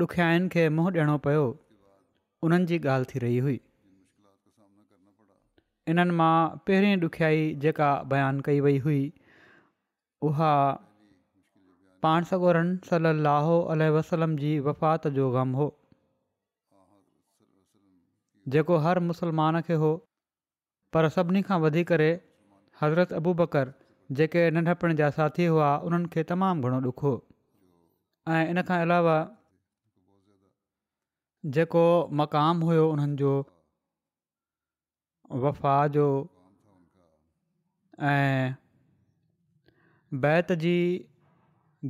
ॾुखियाईनि खे मुंहुं ॾियणो पियो उन्हनि जी ॻाल्हि थी रही हुई इन्हनि मां पहिरियों ॾुखियाई जेका बयानु कई वई हुई उहा पाण सगोरन सलाहो अलसलम जी वफ़ात जो ग़म हो जेको हर मुसलमान खे हो पर सभिनी खां वधीक करे हज़रत अबू बकर जेके नंढपण जा साथी हुआ उन्हनि खे तमामु घणो ॾुखियो ऐं इन खां अलावा जेको मकाम हुयो उन्हनि जो वफ़ा जो ऐं बैत जी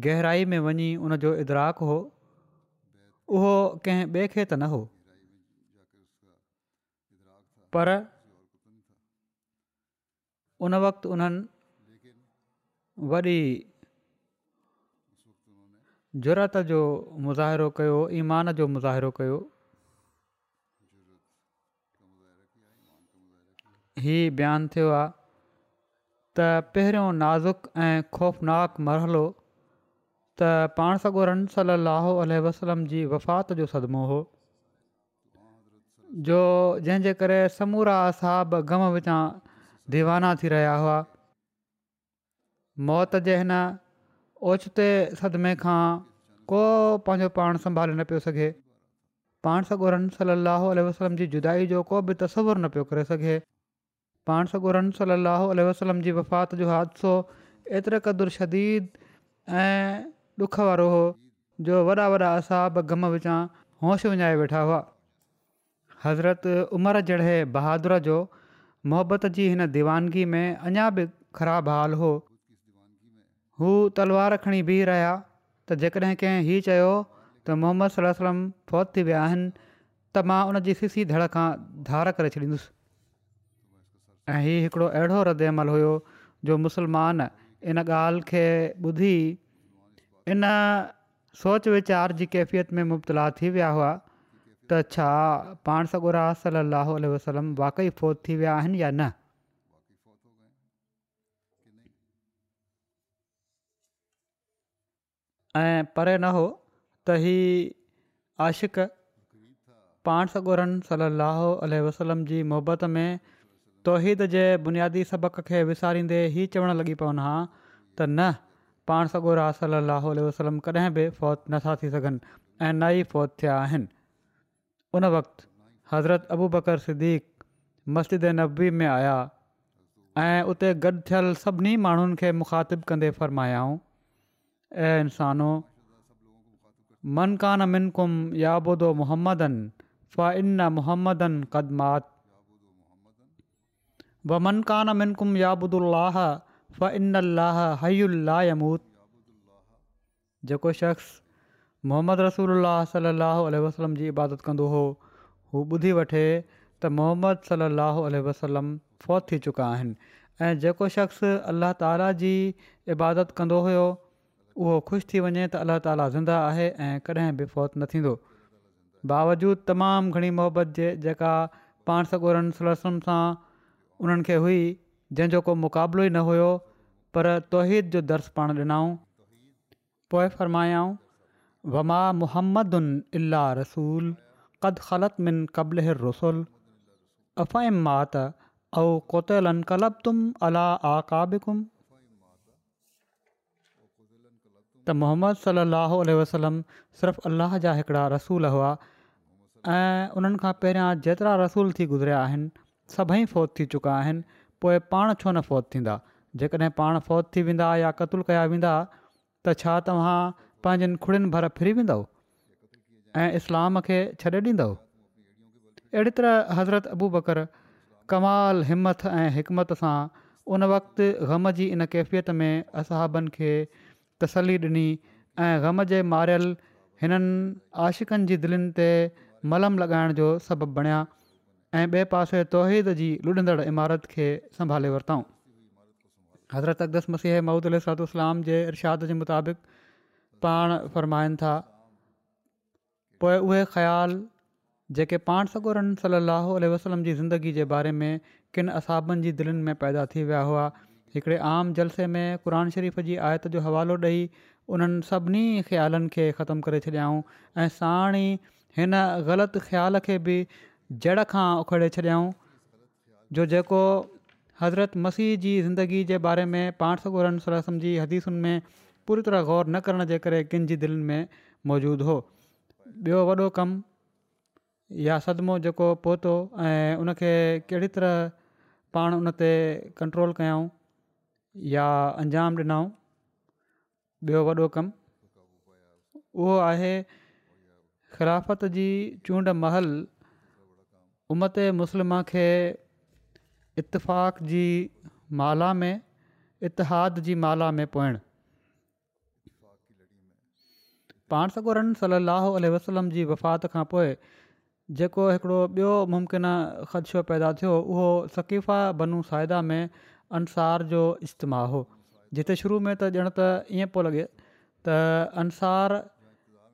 गहराई में वञी जो इदराक हो उहो कंहिं ॿिए खे त न हो पर उन वक़्तु उन्हनि वॾी जुरत जो मुज़ाहिरो कयो ईमान जो मुज़ाहिरो कयो हीउ बयानु थियो आहे त पहिरियों नाज़ुक ऐं ख़ौफ़नाक मरहलो त पाण सॻो रम सली वसलम जी वफ़ात जो सदमो हो जो जंहिंजे करे समूरा साहब गम विचां दीवाना थी रहिया हुआ मौत जे हिन ओचिते सदमे खां को पंहिंजो पाण संभाले न पियो सघे पाण सॻो रम सलाहु वसलम जी जुदाअ जो को बि तसवुरु न पियो करे सघे पाण सॻो रम सलाहु वसलम जी वफ़ात जो हादिसो एतिरे क़दुरु शदीद ऐं ॾुख वारो हो जो वॾा वॾा असां ग़म विचां होश विञाए वेठा हुआ हज़रत उमिरि जहिड़े बहादुर जो मोहबत जी हिन दीवानगी में अञा बि ख़राबु हाल हो हू तलवार खणी बीह रहिया त जेकॾहिं कंहिं हीउ चयो त मोहम्मद सल वलम फौत थी विया आहिनि त मां उन जी ख़िसी धड़ खां धार करे छॾींदुसि ऐं हीउ हिकिड़ो अहिड़ो रद हुयो जो मुसलमान इन ॻाल्हि खे ॿुधी इन सोच विचार जी कैफ़ियत में मुबतला थी विया हुआ त छा पाण सॻु रा वसलम वाक़ई फौत थी विया आहिनि या न ऐं परे न हुओ त ही आशिक़ पाण सगुरनि सलाह अलसलम जी मुहबत में तोहीद जे बुनियादी सबक़ खे विसारींदे हीअ चवणु लॻी पवनि हा त न पाण सॻोर सलाहु वसलम कॾहिं बि फ़ौत नथा थी सघनि ऐं न ई फ़ौत थिया आहिनि उन वक़्तु हज़रत अबू बकर सिदीक़ मस्जिद नबी में आया ऐं उते गॾु थियल सभिनी माण्हुनि खे मुखातिबु कंदे फ़रमायाऊं ऐं इन्सानो मन कान मिनकुम या ॿुधो मोहम्मदन फ़ इन मोहम्मदन कदमातुम या ॿुध अलह फ़ इन अलाहू जेको शख़्स मोहम्मद रसूल सलाहु वसलम जी इबादत कंदो हो हू ॿुधी वठे त मोहम्मद सलाहु वसलम फ़ौत थी चुका आहिनि ऐं जेको शख़्स अल ताला जी इबादत कंदो हुयो उहो ख़ुशि थी वञे त अलाह ताला ज़िंदा आहे ऐं कॾहिं बि फौति न थींदो बावजूदु तमामु घणी मोहबत जे जेका पाण सगुरनि सलसुनि सां उन्हनि खे हुई जंहिंजो को मुक़ाबिलो ई न हुयो पर तोहीद जो दर्स पाण ॾिनऊं पोइ फ़र्मायाऊं वमा मुहम्मदु इला रसूल क़द ख़लत मिन कबल रसोल मात औ क़ौतल कलब तुम अला आकाबिकुम त मोहम्मद सलाहु उल वसलम सिर्फ़ु अलाह जा हिकिड़ा रसूल हुआ ऐं उन्हनि खां पहिरियां जेतिरा रसूल थी गुज़रिया आहिनि सभई फ़ोत थी चुका आहिनि पोइ पाण छो न फ़ौत थींदा जेकॾहिं पाण फ़ौत थी वेंदा या क़तूलु कया वेंदा त छा तव्हां पंहिंजनि खुड़ियुनि भर फिरी वेंदव ऐं इस्लाम खे छॾे ॾींदव अहिड़ी तरह हज़रत अबू बकर कमाल हिमथ ऐं हिकमत सां उन वक़्ति ग़म जी इन कैफ़ियत में असाबनि खे तसली ॾिनी ऐं ग़म जे मारियल हिननि आशिक़नि जी दिलनि ते मलम लॻाइण जो सबबु बणिया ऐं ॿिए पासे तौहिद जी लुडंदड़ इमारत खे संभाले वरितऊं हज़रत अकदस मसीह महुूद अलसलाम जे इरशाद जे मुताबिक़ पाण फ़रमाइनि था पोए उहे ख़्याल जेके पाण सगुरन सली वसलम जी ज़िंदगी जे बारे में किन असाबनि जी दिलनि में पैदा थी विया हुआ हिकिड़े आम जलसे में क़ुर शरीफ़ जी आयत जो हवालो ॾेई उन्हनि सभिनी ख़्यालनि खे ख़तमु करे छॾियाऊं ऐं साण ई हिन ग़लति ख़्याल खे बि जड़ खां उखड़े छॾियाऊं जो जेको हज़रत मसीह जी ज़िंदगी जे बारे में पाण सगुर जी हदीसुनि में पूरी तरह ग़ौर न करण जे करे कंहिंजी दिलि में मौजूदु हो ॿियो वॾो कमु या सदमो जेको पहुतो ऐं उनखे कहिड़ी तरह पाण उन ते कंट्रोल कयऊं या अंजाम ॾिनऊं ॿियो वॾो कमु उहो आहे ख़िलाफ़त जी चूंड महल उमत मुस्लिम खे इतफ़ाक़ जी माला में इतिहाद जी माला में पोयण पाण सगोरन सलाहु आल वसलम जी वफ़ात खां पोइ जेको हिकिड़ो ॿियो मुमकिन ख़दशो पैदा थियो उहो सकीफ़ा बनू साइदा में अंसार जो इजमाहु हो जिते शुरू में त ॼण त ईअं पियो लॻे त अंसार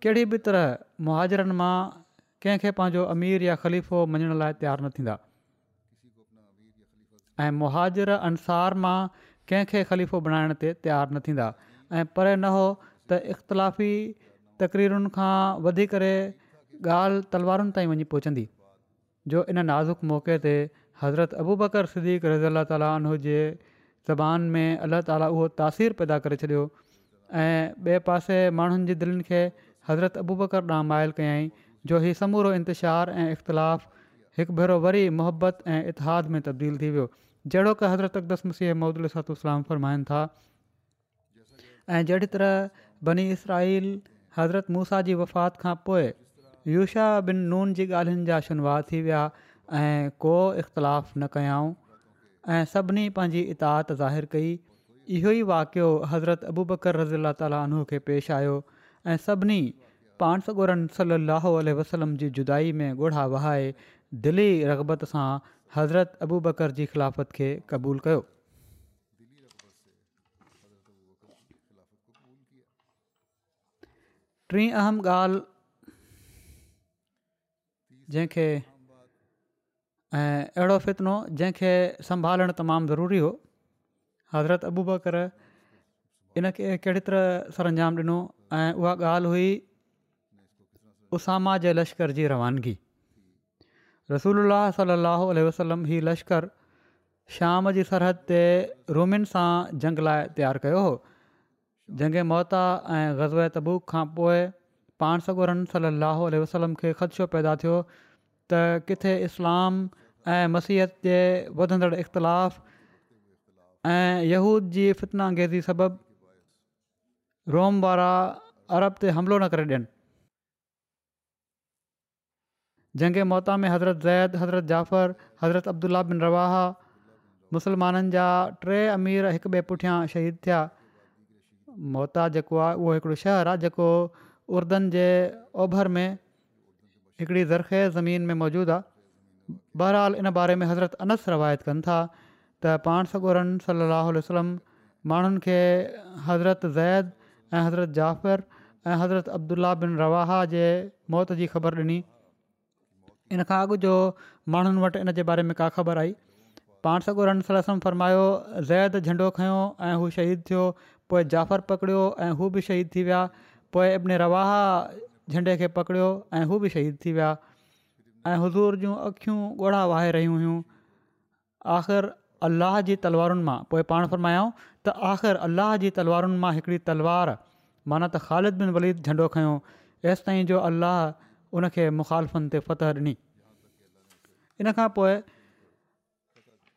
कहिड़ी बि तरह मुहाजरनि मां कंहिंखे पंहिंजो अमीर या ख़लीफ़ो मञण लाइ तयारु न थींदा ऐं मुहाजर अंसार मां कंहिंखे ख़लीफ़ो बणाइण ते तयारु न थींदा परे न हो त इख़्तिलाफ़ी तक़रीरुनि खां वधी करे ॻाल्हि तलवारुनि ताईं वञी पहुचंदी जो इन नाज़ुक मौक़े ते हज़रत अबू बकर सिदीक़ रज़ा ताली ज़बान में अलाह ताला उहो तासीरु पैदा करे छॾियो ऐं ॿिए पासे माण्हुनि जे दिलनि खे हज़रत अबू बकर नामाइल कयाई जो हीउ समूरो इंतिशारु ऐं इख़्तिलाफ़ु हिकु भेरो वरी मोहबत ऐं इतिहाद में तब्दील थी वियो जहिड़ो की हज़रत अक़दस मसीह मौदूल सलाम फरमाइनि था ऐं जहिड़ी तरह बनी इसराईल हज़रत मूसा जी वफ़ात खां पोइ युषा बिन नून जी ॻाल्हियुनि जा शुनवा थी विया ऐं को इख़्तिलाफ़ु न कयऊं ऐं सभिनी पंहिंजी इतात ज़ाहिर कई इहो ई वाक़ियो हज़रत अबू बकर रज़ी अला ताली खे पेश आयो ऐं सभिनी पाण सौ गुरन सली वसलम जी जुदाई में ॻोड़ा वहाए दिली रगबत सां हज़रत अबू बकर जी ख़िलाफ़त खे क़बूल कयो टीं अहम ॻाल्हि जंहिंखे ऐं अहिड़ो फितनो जंहिंखे संभालणु तमामु ज़रूरी हो हज़रत अबू अबूबकर इनखे कहिड़े तरह सरंजाम ॾिनो ऐं उहा ॻाल्हि हुई उसामा जे लश्कर जी रवानगी रसूल सलाहु आलो वसलम ही लश्कर शाम जी सरहद ते रोमिन सां जंग लाइ तयारु कयो हो जंग मोता ऐं ग़ज़ब तबूक खां पोइ पाण सगुरनि सल अलोल वसलम खे ख़दशो पैदा थियो त किथे इस्लाम ऐं मसीहत जे वधंदड़ इख़्तिलाफ़ ऐं यहूद जी फितना अंगेज़ी सबबि रोम वारा अरब ते हमिलो न करे ॾियनि जंगे मोहता में हज़रत ज़ैद हज़रत जाफ़र हज़रत अब्दुला बिन جا मुस्लमाननि जा टे अमीर हिकु ॿिए पुठियां शहीद थिया मोता जेको आहे उहो हिकिड़ो शहरु आहे जेको उर्दनि जे में हिकिड़ी ज़रख़ैर ज़मीन में मौजूदु आहे बहरहालु इन बारे में हज़रत अनस रवायत कनि था त पाण सॻोरन सली अलसलम माण्हुनि खे हज़रत ज़ैद ऐं हज़रत जाफ़र ऐं हज़रत अब्दुला बिन रवाह जे मौत जी ख़बर ॾिनी इन खां अॻु जो माण्हुनि वटि इन जे बारे में का ख़बर आई पाण सॻोरनिसलम फ़रमायो ज़ैद झंडो खयों ऐं शहीद थियो पोइ जाफ़र पकड़ियो ऐं हू बि शहीद थी विया पोइ अबिन रवाह झंडे खे पकड़ियो ऐं हू बि शहीद थी विया ऐं हुज़ूर जूं अखियूं ॻोड़ा वाहे रहियूं हुयूं आख़िर अलाह जी तलवारुनि मां पोइ पाण फरमायाऊं त आख़िर अलाह जी तलवारुनि मां हिकिड़ी तलवार माना त ख़ालिद बिन वलीद झंडो खयों हेसि ताईं जो अलाह उनखे मुखालफ़ुनि ते फ़तह ॾिनी इन खां पोइ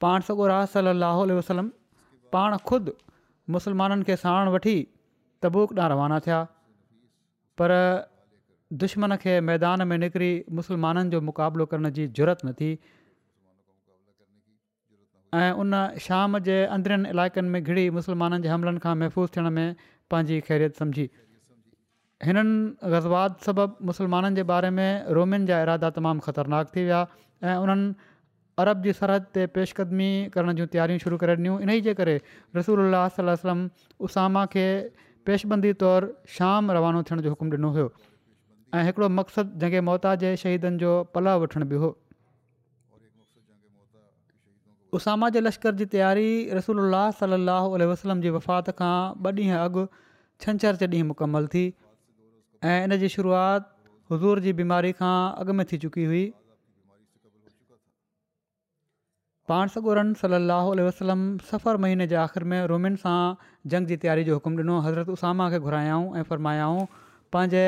पाण सॻो रा सलाहु वसलम पाण ख़ुदि मुसलमाननि खे साण वठी तबूक ॾांहुं रवाना थिया पर दुश्मन खे मैदान में निकिरी मुस्लमाननि जो मुक़ाबिलो करण जी ज़रूरत न थी ऐं उन शाम जे अंदरनि इलाइक़नि में घिरी मुसलमाननि जे हमलनि खां महफ़ूज़ थियण में पंहिंजी ख़ैरियत सम्झी हिननि गज़्वात सबबि मुसलमाननि जे बारे में रोमियुनि जा इरादा तमामु ख़तरनाक थी विया ऐं उन्हनि अरब जी सरहद ते पेशकदमी करण जूं तयारियूं शुरू करे ॾिनियूं इन ई जे करे रसूल अलसलम उसामा खे पेशबंदी तौरु शाम रवानो थियण जो हुकुमु ॾिनो हुयो ऐं हिकिड़ो मक़्सदु जंहिंखे मोहताज जे शहीदनि जो पलाउ वठण बि हो उसामा जे लश्कर जी तयारी रसूल सलाहु उल वसलम जी वफ़ात खां ॿ ॾींहं अॻु छंछरु छ ॾींहुं मुकमल थी ऐं इन जी शुरुआति हज़ूर जी बीमारी खां अॻु में थी चुकी हुई पाणसुरनि सलाहु वसलम सफ़र महीने जे आख़िरि में रोमिन सां जंग जी तयारी जो हुकुम ॾिनो हज़रत उसामा खे घुरायाऊं ऐं फ़र्मायाऊं पंहिंजे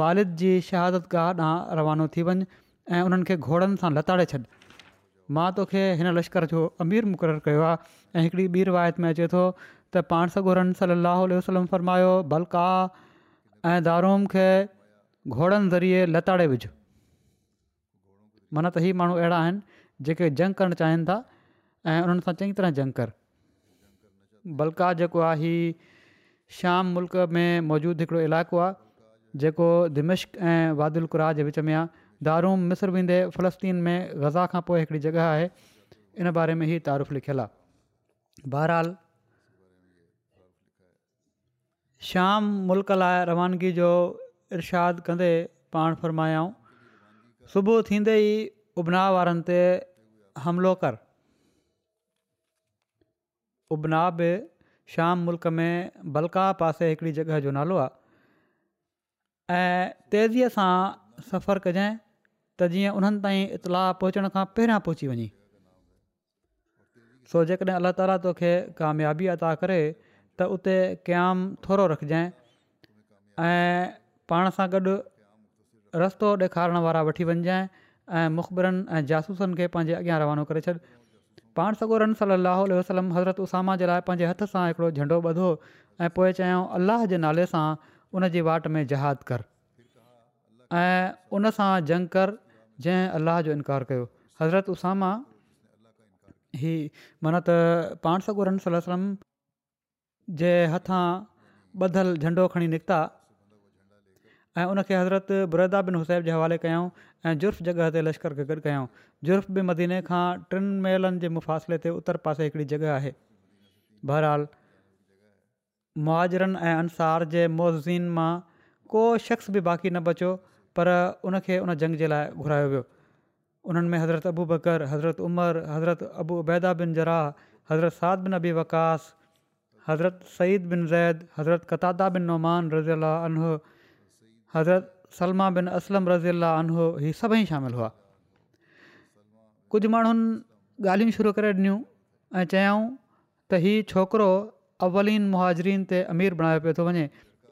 वालिद जी शहादत गाह ॾांहुं रवानो थी वञु ऐं उन्हनि खे घोड़नि सां लताड़े छॾ मां तोखे हिन लश्कर जो अमीर मुक़ररु कयो आहे ऐं हिकिड़ी ॿी रिवायत में अचे थो त पाण सॻोरनि सली वसलम फ़रमायो बलका ऐं दारूम खे घोड़नि ज़रिए लताड़े विझु माना त ही माण्हू अहिड़ा आहिनि जेके जंग करणु चाहिनि था ऐं उन्हनि सां चङी तरह जंग कर बलका जेको आहे ही श्याम मुल्क में मौजूदु हिकिड़ो इलाइक़ो आहे जेको दिम्क ऐं वादुलकुरा जे विच में आहे दारूं मिस्र वेंदे फ़लस्तीन में ग़ज़ा खां पोइ हिकिड़ी जॻह आहे इन बारे में ई तारीफ़ु लिखियलु आहे बहरहाल शाम मुल्क़ लाइ रवानगी जो इर्शाद कंदे पाण फ़र्मायऊं सुबुह थींदे ई उपना वारनि ते हमिलो कर उपना बि श्याम मुल्क में बलका पासे हिकिड़ी जॻह जो नालो आहे ऐं तेज़ीअ सां सफ़रु कजांइ त जीअं उन्हनि ताईं इतलाउ पहुचण खां पहिरियां पहुची वञे सो जेकॾहिं अलाह ताला तोखे कामयाबी अदा करे त उते क़याम थोरो रखजांइ ऐं पाण सां गॾु रस्तो ॾेखारण वारा वठी वञजांइ ऐं मुखबरनि ऐं जासूसनि खे पंहिंजे अॻियां रवानो करे छॾु पाण सॻो रन वसलम हज़रत उसामा जे लाइ पंहिंजे हथ सां हिकिड़ो झंडो ॿधो ऐं पोइ चयाऊं अलाह जे नाले सां उन जी वाट में जहाद कर ऐं उनसां जंग कर जंहिं अलाह जो इनकार कयो हज़रत उसामा ही मन त पाण सकुर सलाह सलम जे हथां ॿधलु झंडो खणी निकिता ऐं उनखे हज़रत बुरैदा बिन हुसैब जे हवाले कयां ऐं जुर्फ़ु जॻह ते लश्कर खे गॾु कयऊं जुर्फ़ बि मदीने खां टिनि महिलनि जे मुफ़ासिले ते उत्तर पासे हिकिड़ी जॻह आहे मुआरनि ऐं अंसार जे मोहज़ीन मां को शख़्स बि बाक़ी न बचियो पर उनखे उन जंग जे लाइ घुरायो वियो उन्हनि में हज़रत अबू बकर हज़रत उमर हज़रत अबूबैदा बिन जराह हज़रत साद बिन अबी वकास हज़रत सईद बिन ज़ैद हज़रत कतादा बिन नौमान रज़ी अला हज़रत सलमा बिन असलम रज़ी अला अलह सभई शामिल हुआ कुझु माण्हुनि ॻाल्हियूं शुरू करे ॾिनियूं ऐं चयाऊं त हीउ छोकिरो अव्लीन मुहाजरीन ते अमीर बणायो पियो थो वञे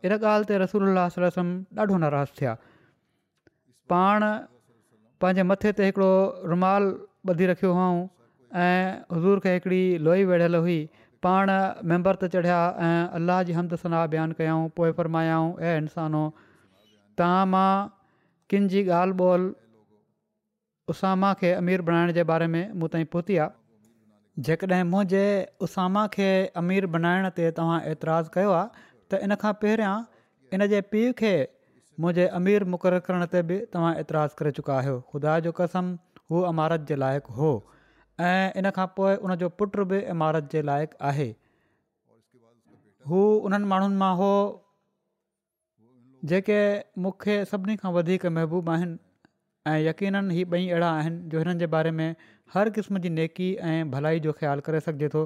इन ॻाल्हि ते रसोल्ला रसम ॾाढो नाराज़ु थिया पाण पंहिंजे मथे ते हिकिड़ो रुमाल ॿधी रखियो हुउं ऐं हुज़ूर खे हिकिड़ी लोई वेढ़ियलु हुई पाण मेंबर ते चढ़िया ऐं अलाह जी हमद सना बयानु कयाऊं पोइ फरमायाऊं ए इंसान तव्हां मां किन जी ॻाल्हि ॿोल उसामा खे अमीर बणाइण जे बारे में मूं ताईं पहुती आहे जेकॾहिं मुंहिंजे उसामा खे अमीर बनाइण ते तव्हां एतिराज़ु कयो आहे त इन खां पहिरियां इन जे पीउ खे मुंहिंजे अमीर मुक़ररु करण ते बि तव्हां एतिराज़ु करे चुका आहियो ख़ुदा जो कसम हू इमारत जे लाइक़ु हो ऐं इन खां पोइ उनजो पुट बि इमारत जे लाइक़ु आहे हू उन्हनि माण्हुनि मां हो जेके मूंखे सभिनी खां वधीक महबूबु आहिनि ऐं यक़ीननि ई ॿई अहिड़ा आहिनि जो हिननि जे बारे में हर क़िस्म जी नेकी ऐं भलाई जो ख़्यालु करे सघिजे थो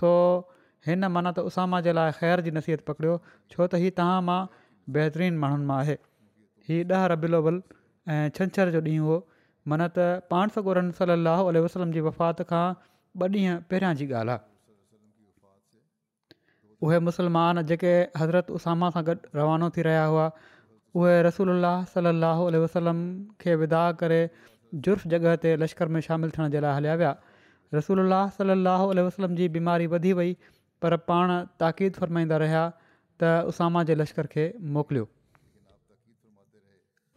सो हिन माना त उसामा जे लाइ ख़ैर जी नसीहत पकड़ियो छो त हीउ तव्हां मां बहितरीनु माण्हुनि मां आहे हीउ ॾह रबिलोबल ऐं छंछरु जो ॾींहुं हो माना त पाण सॻोरनि सलाहु उल वसलम जी वफ़ात खां ॿ ॾींहं पहिरियां जी ॻाल्हि आहे मुसलमान जेके हज़रत उसामा सां गॾु रवानो थी रहिया हुआ उहे रसूल अलाह सलाहु वसलम खे विदा करे जुर्फ़ जॻह ते लश्कर में शामिलु थियण जे लाइ हलिया विया रसूल सलाहु वसलम जी बीमारी वधी वई पर पाण ताक़ीद फ़रमाईंदा रहिया त उसामा जे लश्कर खे मोकिलियो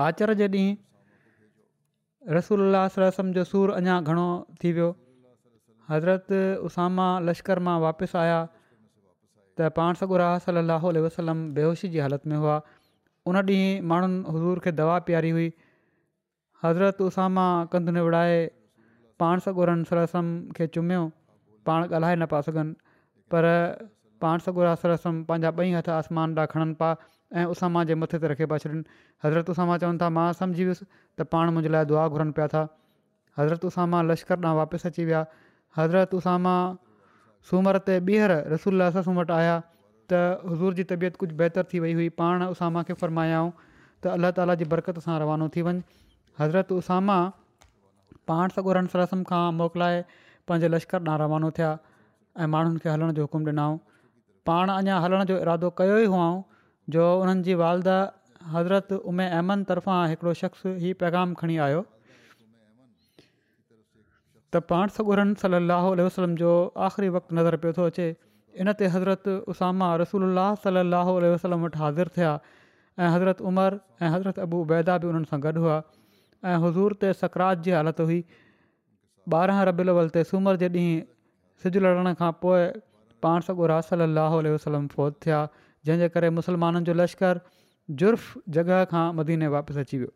आचर जे ॾींहुं सलम जो सूरु अञा घणो थी वियो हज़रत उसामा लश्कर मां वापसि आया त पाण सगुरा सल लहो वसलम बेहोशी जी हालति में हुआ उन ॾींहुं माण्हुनि हुज़ूर खे दवा पियारी हुई हज़रत उसामा कंधु न विढ़ाए पाण सॻुरनि सर रसम खे चुमियो पाण ॻाल्हाए न पिया सघनि पर पाण सॻोड़ा सर पंहिंजा ॿई हथ आसमान ॾांहुं खणनि पिया ऐं उसा जे मथे ते रखे पिया छॾनि हज़रत उसामा चवनि था मां सम्झी वियुसि त पाण मुंहिंजे लाइ दुआ घुरनि पिया था हज़रत उसामा लश्कर ॾांहुं वापसि अची विया हज़रत उषामा सूमर ते ॿीहर रसुल रसूं वटि आया त हज़ूर जी तबियत कुझु बहितरु थी वई हुई पाण उसा खे फरमायाऊं त अलाह ताला जी बरक़त सां रवानो थी वञु हज़रत उसामा पाण सगोरन सलसम खां मोकिलाए पंहिंजे लश्कर ॾांहुं रवानो थिया ऐं माण्हुनि खे हलण जो हुकुम ॾिनाऊं पाण अञा हलण जो इरादो कयो ई हुआ जो उन्हनि जी वालदा हज़रत उमे अहमन तर्फ़ां हिकिड़ो शख़्स हीउ पैगाम खणी आयो त पाण सगोरन सलाहु वसलम जो आख़िरी वक़्तु नज़र पियो थो अचे इन ते हज़रत उसामा रसूल सलो वसलम वटि हाज़िर थिया ऐं हज़रत उमर ऐं हज़रत अबूबैदा बि उन्हनि सां गॾु हुआ ऐं हुज़ूर ते सकरात जी हालति हुई ॿारहं रबियल बल ते सूमर जे ॾींहुं सिॼु लड़ण खां पोइ पाण सॻो रस सलाहु वसलम फ़ौत थिया जंहिंजे करे मुसलमाननि जो लश्करु जुर्फ़ु जॻह खां मदीने वापसि अची वियो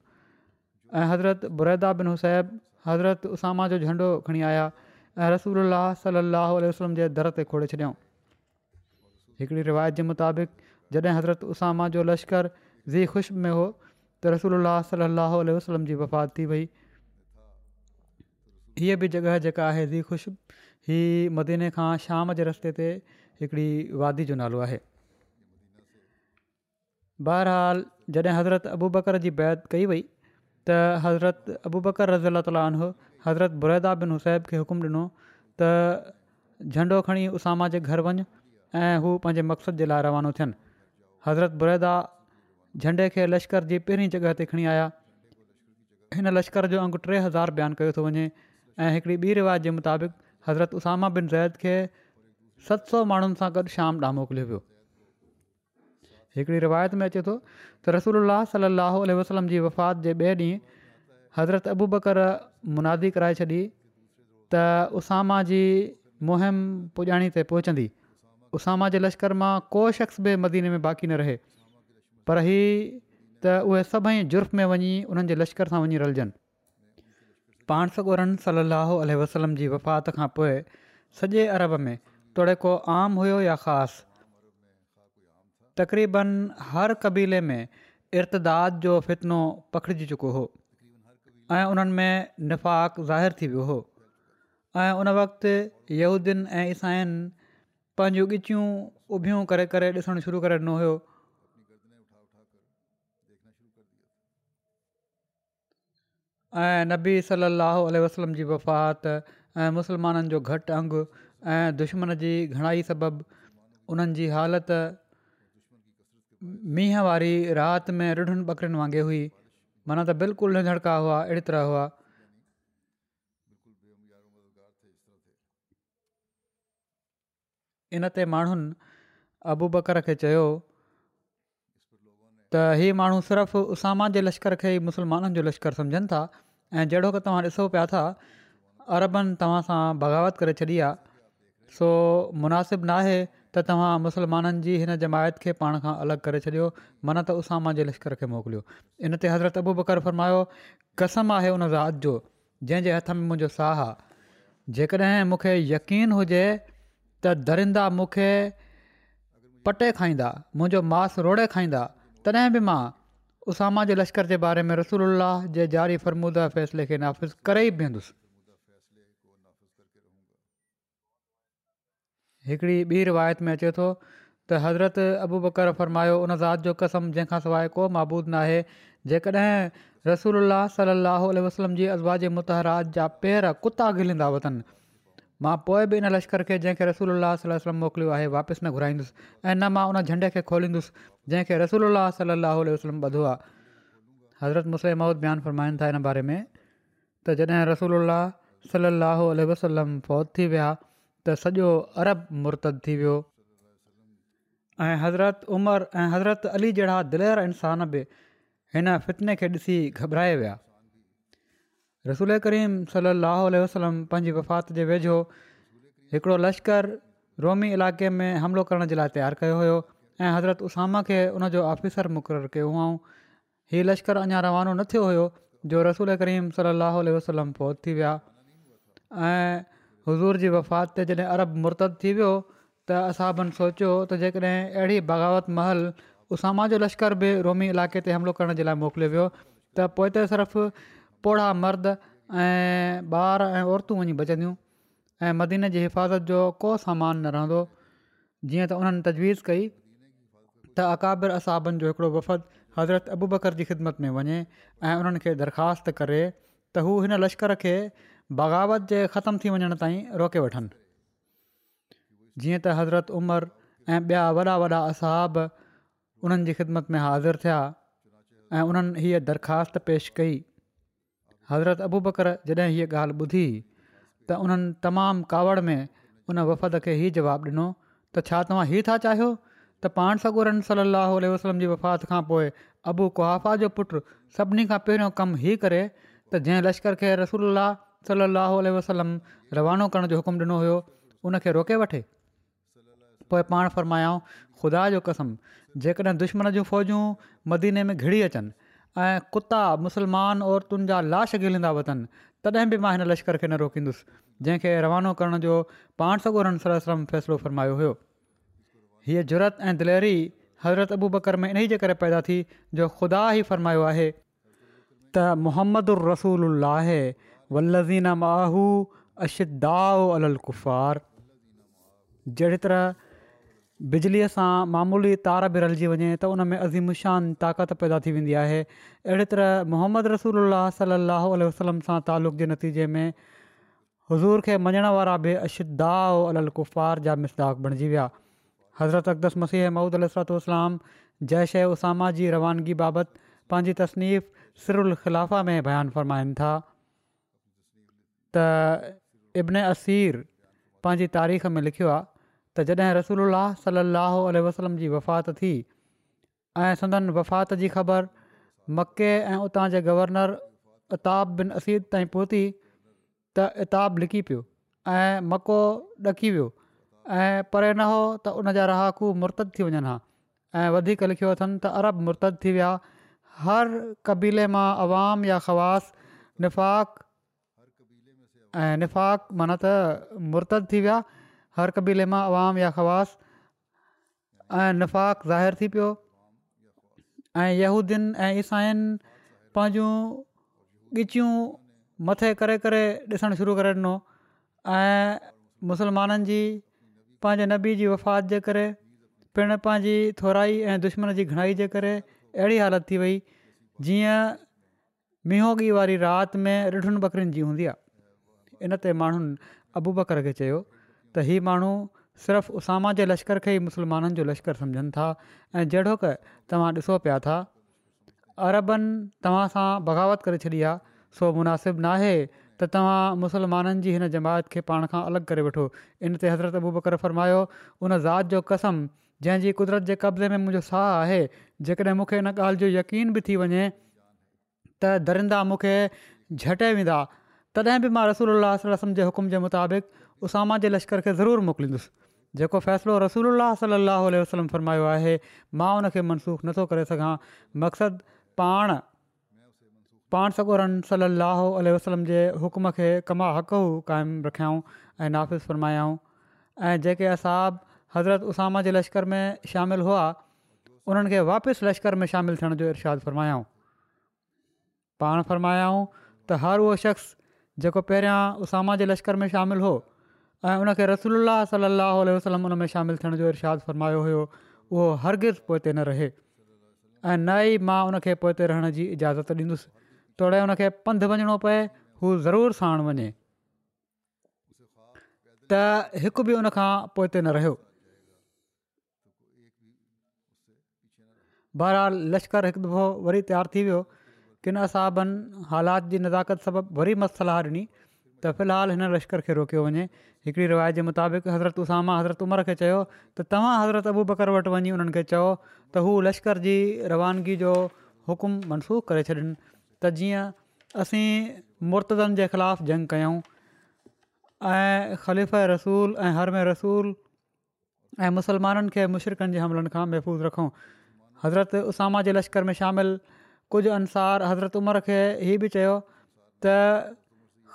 ऐं हज़रत बुरैदा बिन हुसैब हज़रत उसामा जो झंडो खणी आया ऐं रसूल सल अहल जे दर ते खोड़े छॾियऊं हिकिड़ी रिवायत जे मुताबिक़ जॾहिं हज़रत उसामा जो लश्करु ज़ी ख़ुश्ब में हो त रसूल सलाहु वसलम जी वफ़ात थी वई हीअ बि जॻह जेका आहे ख़ुशबू हीअ मदीने खां शाम जे रस्ते ते हिकिड़ी वादी जो नालो आहे बहरहालु जॾहिं हज़रत अबू बकर जी बैत कई वई त हज़रत अबू बकर रज़ी अला तालरत बुरेदा बिन हुसैब खे हुकुम ॾिनो त झंडो खणी उसामा जे घर वञु ऐं हू पंहिंजे मक़सद जे लाइ रवानो थियनि हज़रत बुरेदा झंडे खे लश्कर जी पहिरीं जॻहि ते खणी आया हिन लश्कर जो अंगु टे हज़ार बयानु कयो थो वञे ऐं हिकिड़ी ॿी रिवायत जे मुताबिक़ हज़रत उसामा बिन ज़ैद खे सत सौ माण्हुनि सां गॾु शाम ॾांहुं मोकिलियो वियो हिकिड़ी रिवायत में अचे थो त रसूल सलाहु वसलम जी वफ़ात जे ॿिए ॾींहुं हज़रत अबू बकर मुनादी कराए छॾी त उसामा जी मुहिम पुॼाणी ते पहुचंदी उसामा जे लश्कर मां को शख़्स बि मदीने में बाक़ी न रहे पर हीअ त उहे सभई जुर्फ़ में वञी उन्हनि जे लश्कर सां वञी रलजनि पाण सॻोरनि सलाहु वसलम जी वफ़ात खां पोइ सॼे अरब में तोड़े को आम हुयो या ख़ासि तक़रीबन हर क़बीले में इर्तदाद जो फितनो पखिड़िजी चुको हो ऐं उन्हनि में निफ़ाक़ थी वियो हो ऐं उन वक़्तु यहूदीन ऐं ईसाइनि पंहिंजूं ॻिचियूं उभियूं करे करे ॾिसणु शुरू करे ॾिनो हुयो ऐं नबी सली अलसलम जी वफ़ात ऐं मुस्लमाननि जो घटि अंगु ऐं दुश्मन जी घणाई सबबु उन्हनि जी हालति मींहुं वारी राति में रिढ़नि ॿकरियुनि वांगुरु हुई माना त बिल्कुलु निंधड़का हुआ अहिड़ी तरह हुआ इन ते माण्हुनि आबू बकर खे चयो त इहे माण्हू सिर्फ़ु उसामा जे लश्कर खे ई मुसलमाननि जो लश्कर सम्झनि था ऐं जहिड़ो की तव्हां ॾिसो पिया था अरबनि तव्हां सां बग़ावत करे छॾी आहे सो मुनासिबु नाहे त तव्हां मुसलमाननि जी हिन जमायत खे पाण खां अलॻि करे छॾियो मना त उसामा जे लश्कर खे मोकिलियो इन ते हज़रत अबू बकर फ़र्मायो कसम आहे उन ज़ाति जो जंहिंजे हथ में मुंहिंजो साहु आहे जेकॾहिं मूंखे यकीन हुजे त दरिंदा मूंखे पटे खाईंदा मुंहिंजो मांस रोड़े खाईंदा तॾहिं बि मां उसामा जे लश्कर जे बारे में रसूल जे ज़ारी फ़र्मूदा फ़ैसिले खे नाफ़िज़ु करे ई वेंदुसि हिकिड़ी ॿी रिवायत में अचे थो त हज़रत अबू बकर फरमायो उन ज़ात जो कसम जंहिंखां सवाइ को महबूदु न आहे जेकॾहिं रसूल सलाहु वसलम जी आज़वाजे मुतहरा जा पेर कुता गिलिंदा वतनि मां पोइ बि इन लश्कर खे जंहिंखे रसूल अलाह वलम मोकिलियो आहे वापसि न घुराईंदुसि ऐं न मां उन झंडे खे खोलींदुसि जंहिंखे रसूल सलाहु वसलम ॿधो आहे हज़रत मुस्सलम बयान फ़रमाईनि था हिन बारे में त जॾहिं रसोल सलाहु वसलम फ़ौत थी विया त सॼो अरब मुर्तद थी वियो ऐं हज़रत उमर ऐं हज़रत अली जहिड़ा दिलर इंसान बि हिन फितने खे ॾिसी घबराए विया रसूल करीम सल लहो वसलम पंहिंजी वफ़ात जे वेझो हिकिड़ो लश्कर रोमी इलाइक़े में हमिलो करण जे लाइ तयारु कयो ऐं हज़रत उसामा खे उनजो आफ़िसर मुक़ररु कयो हुआ हीअ लश्कर अञा रवानो न थियो हुयो जो रसूल करीम सली वसलम पहुत थी विया ऐं हज़ूर जी वफ़ात ते जॾहिं अरब मुर्तद थी वियो त असाबनि सोचियो त जेकॾहिं अहिड़ी बग़ावत महल उसामा जो लश्कर बि रोमी इलाइक़े ते हमिलो करण जे लाइ मोकिलियो वियो त पोइ त सिर्फ़ु पोड़ा मर्द ऐं ॿार ऐं औरतूं वञी बचंदियूं ऐं मदीने जी हिफ़ाज़त जो को सामान न रहंदो जीअं त उन्हनि तजवीज़ कई अकाबिर असाबनि जो हिकिड़ो वफ़द हज़रत अबू बकर जी ख़िदमत में वञे ऐं उन्हनि खे दरख़्वास्त करे त हू हिन लश्कर खे बग़ावत जे ख़तमु थी वञण ताईं रोके वठनि जीअं त हज़रत उमरि ऐं ॿिया वॾा वॾा असाब उन्हनि जी ख़िदमत में हाज़िर थिया ऐं उन्हनि हीअ दरख़्वास्त कई हज़रत अबू बकर जॾहिं हीअ ॻाल्हि ॿुधी त उन्हनि तमामु कावड़ में उन वफ़द खे ई जवाबु ॾिनो त छा तव्हां था चाहियो त पाण सॻोरन सलाहु वसलम जी वफ़ात खां पोइ अबू कुहाफ़ा जो पुटु सभिनी खां पहिरियों कमु ई करे त जंहिं लश्कर खे रसूल सलाहु वसलम रवानो करण जो हुकुम ॾिनो हुयो उनखे रोके वठे पोइ पाण फ़रमायाऊं ख़ुदा जो कसम जेकॾहिं दुश्मन जूं फ़ौजूं मदीने में घिरी अचनि ऐं कुता मुसलमान औरतुनि जा लाश गिलंदा वठनि तॾहिं बि मां हिन लश्कर खे न रोकींदुसि जंहिंखे रवानो करण जो पाण सगोरन सलम फ़ैसिलो फरमायो हुयो हीअ जुरत ऐं दिलेरी हज़रत अबू बकर में इन ई जे करे पैदा थी जो ख़ुदा ई फ़र्मायो आहे त मोहम्मद उर रसूल अल्ला वल्लज़ीन आहू अशददाओ अलगुफ़ार जहिड़ी तरह बिजलीअ सां मामूली तार बि रलिजी वञे त उन में अज़ीमुशान ताक़त पैदा थी वेंदी आहे अहिड़ी तरह मोहम्मद रसूल अलाह सलाहु वसलम सां तालुक़ु जे नतीजे में हज़ूर खे मञण वारा बि अशद्दाओ अलगुफ़ुफ़ार जा मिसदाख बणिजी विया हज़रत अक़दस मसीह महुूदुसरातलाम जयशे उसामा जी रवानगी बाबति पंहिंजी तसनीफ़ सिरुलखाफ़ा में बयानु फ़रमाइनि था त इब्न असीर पंहिंजी तारीख़ में लिखियो आहे त जॾहिं रसूल सलाहु वसलम जी वफ़ात थी ऐं संदन वफ़ात जी ख़बर मके ऐं उतां जे गवर्नर अताब बिन असीद ताईं पहुती त इताबु लिकी पियो ऐं मको ॾकी वियो ऐं परे न हो त उन जा रहाकू मुर्त थी वञनि हा ऐं वधीक लिखियो अथनि त अरब मुर्त थी विया हर क़बीले मां अवाम या ख़वास निफ़ाक़ ऐं निफ़ाक़ माना त मुर्त थी विया हर क़बीले मां अवाम या ख़वास ऐं निफ़ाक़ ज़ाहिर थी पियो ऐं यहूदीन ऐं ईसाइनि पंहिंजूं ॻिचियूं मथे करे करे ॾिसणु शुरू करे ॾिनो ऐं मुसलमाननि जी पंहिंजे नबी जी वफ़ात जे करे पिण पंहिंजी थोराई ऐं दुश्मन जी घणाई जे करे अहिड़ी हालति थी वई जीअं मींहगी वारी राति में ॾिढनि ॿकरिन जी हूंदी आहे इन ते माण्हुनि अबू बकर खे चयो त हीअ माण्हू सिर्फ़ु उसामा जे लश्कर खे ई मुसलमाननि जो लश्कर सम्झनि था ऐं जहिड़ो क तव्हां ॾिसो पिया था अरबनि तव्हां सां बग़ावत करे छॾी आहे सो मुनासिबु नाहे त तव्हां मुसलमाननि जी हिन जमायत खे पाण खां अलॻि करे वठो इन ते हज़रत अबू बकर फ़रमायो उन ज़ात जो कसम जंहिंजी कुदरत जे कब्ज़े में मुंहिंजो साहु आहे जेकॾहिं मूंखे इन ॻाल्हि जो यकीन बि थी वञे त दरिंदा मूंखे झटे वेंदा तॾहिं बि मां रसूल वसलम जे हुकुम जे मुताबिक़ उसामा जे लश्कर खे ज़रूरु मोकिलींदुसि जेको फ़ैसिलो रसूल अलाह वसलम फ़रमायो आहे मां उनखे मनसूख नथो करे सघां मक़सदु पाण पाण सगोरन सली अलाह वसलम जे हुक्म खे कमा हक़ हू क़ाइमु रखियाऊं ऐं नाफ़िज़ फ़रमायाऊं ऐं जेके असाब हज़रत उसामा जे लश्कर में शामिलु हुआ उन्हनि खे वापसि लश्कर में शामिलु थियण जो इरशाद फ़रमायाऊं पाण फ़रमायाऊं त हर उहो शख़्स जेको पहिरियां उसामा जे लश्कर में शामिलु हो ऐं उनखे रसूल सलाहु वसलम उन में शामिलु थियण जो इरशादु फ़रमायो हुयो उहो हरगिर्ज़ु पोइ न रहे ऐं न ई मां उन खे पोइ त रहण जी इजाज़त ॾींदुसि तोड़े हुनखे पंधु वञिणो पए हू ज़रूरु साण वञे त हिकु बि हुन पोइ न रहियो बहरहाल लश्कर हिकु दफ़ो वरी तयारु थी वियो किन न हालात जी नज़ाकत सबबु वरी मस्तु सलाह ॾिनी त फ़िलहालु हिन लश्कर खे रोकियो वञे हिकिड़ी रिवायत जे मुताबिक़ हज़रत उसामा हज़रत उमर खे चयो त तव्हां हज़रत अबू बकर वटि वञी हुननि खे चओ त हू लश्कर जी रवानगी जो हुकुमु मनसूख़ करे छॾिन त जीअं असीं मुर्तज़नि जे ख़िलाफ़ु जंग कयूं ऐं ख़लीफ़ रसूल ऐं رسول में रसूल ऐं मुसलमाननि खे मुशरकनि जे हमलनि खां महफ़ूज़ रखूं हज़रत उसामा जे लश्कर में शामिलु कुझु عمر हज़रत उमिरि खे हीअ बि चयो त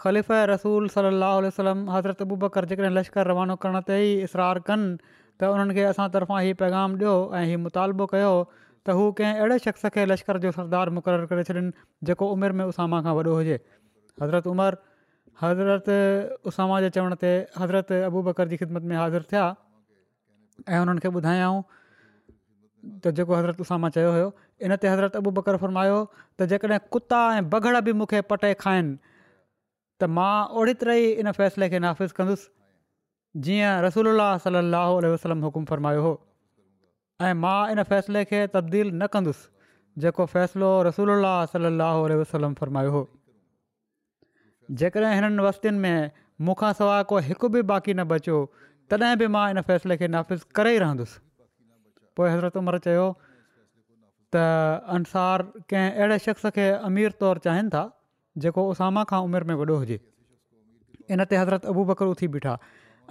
ख़लीफ़ रसूल सलाहु आलम हज़रत अबूबकर जेकॾहिं लश्कर रवानो करण ते ई इसरार कनि त उन्हनि खे असां तरफ़ां हीअ पैगाम ॾियो ऐं हीउ मुतालबो कयो त हू कंहिं अहिड़े शख़्स खे लश्कर जो सरदार मुक़ररु करे छॾनि जेको उमिरि में उसामा खां वॾो हुजे हज़रत उमर हज़रत उसामा जे चवण ते हज़रत अबू बकर जी ख़िदमत में हाज़िर थिया ऐं हुननि खे ॿुधायऊं त जेको हज़रत उसामा चयो हुयो इन ते हज़रत अबू बकर फ़र्मायो त जेकॾहिं कुता ऐं बगड़ बि मूंखे पटे खाइनि त मां ओड़ी तरह ई इन फ़ैसिले खे नाफ़िज़ कंदुसि जीअं रसूल सलाहु वसलम हुकुम फ़रमायो हो ऐं मां इन फ़ैसिले खे तब्दील न कंदुसि जेको फ़ैसिलो रसूल सलाहु वसलम फ़रमायो हुओ जेकॾहिं हिननि वस्तियुनि में मूंखां सवाइ को हिकु बि बाक़ी न बचियो तॾहिं बि मां इन फ़ैसिले खे नाफ़िज़ करे ई रहंदुसि पोइ हज़रत उमिरि चयो त अंसार कंहिं अहिड़े शख़्स खे अमीर तौरु चाहिनि था जेको उसामा खां उमिरि में वॾो हुजे इन ते हज़रत अबू बकरू उथी बीठा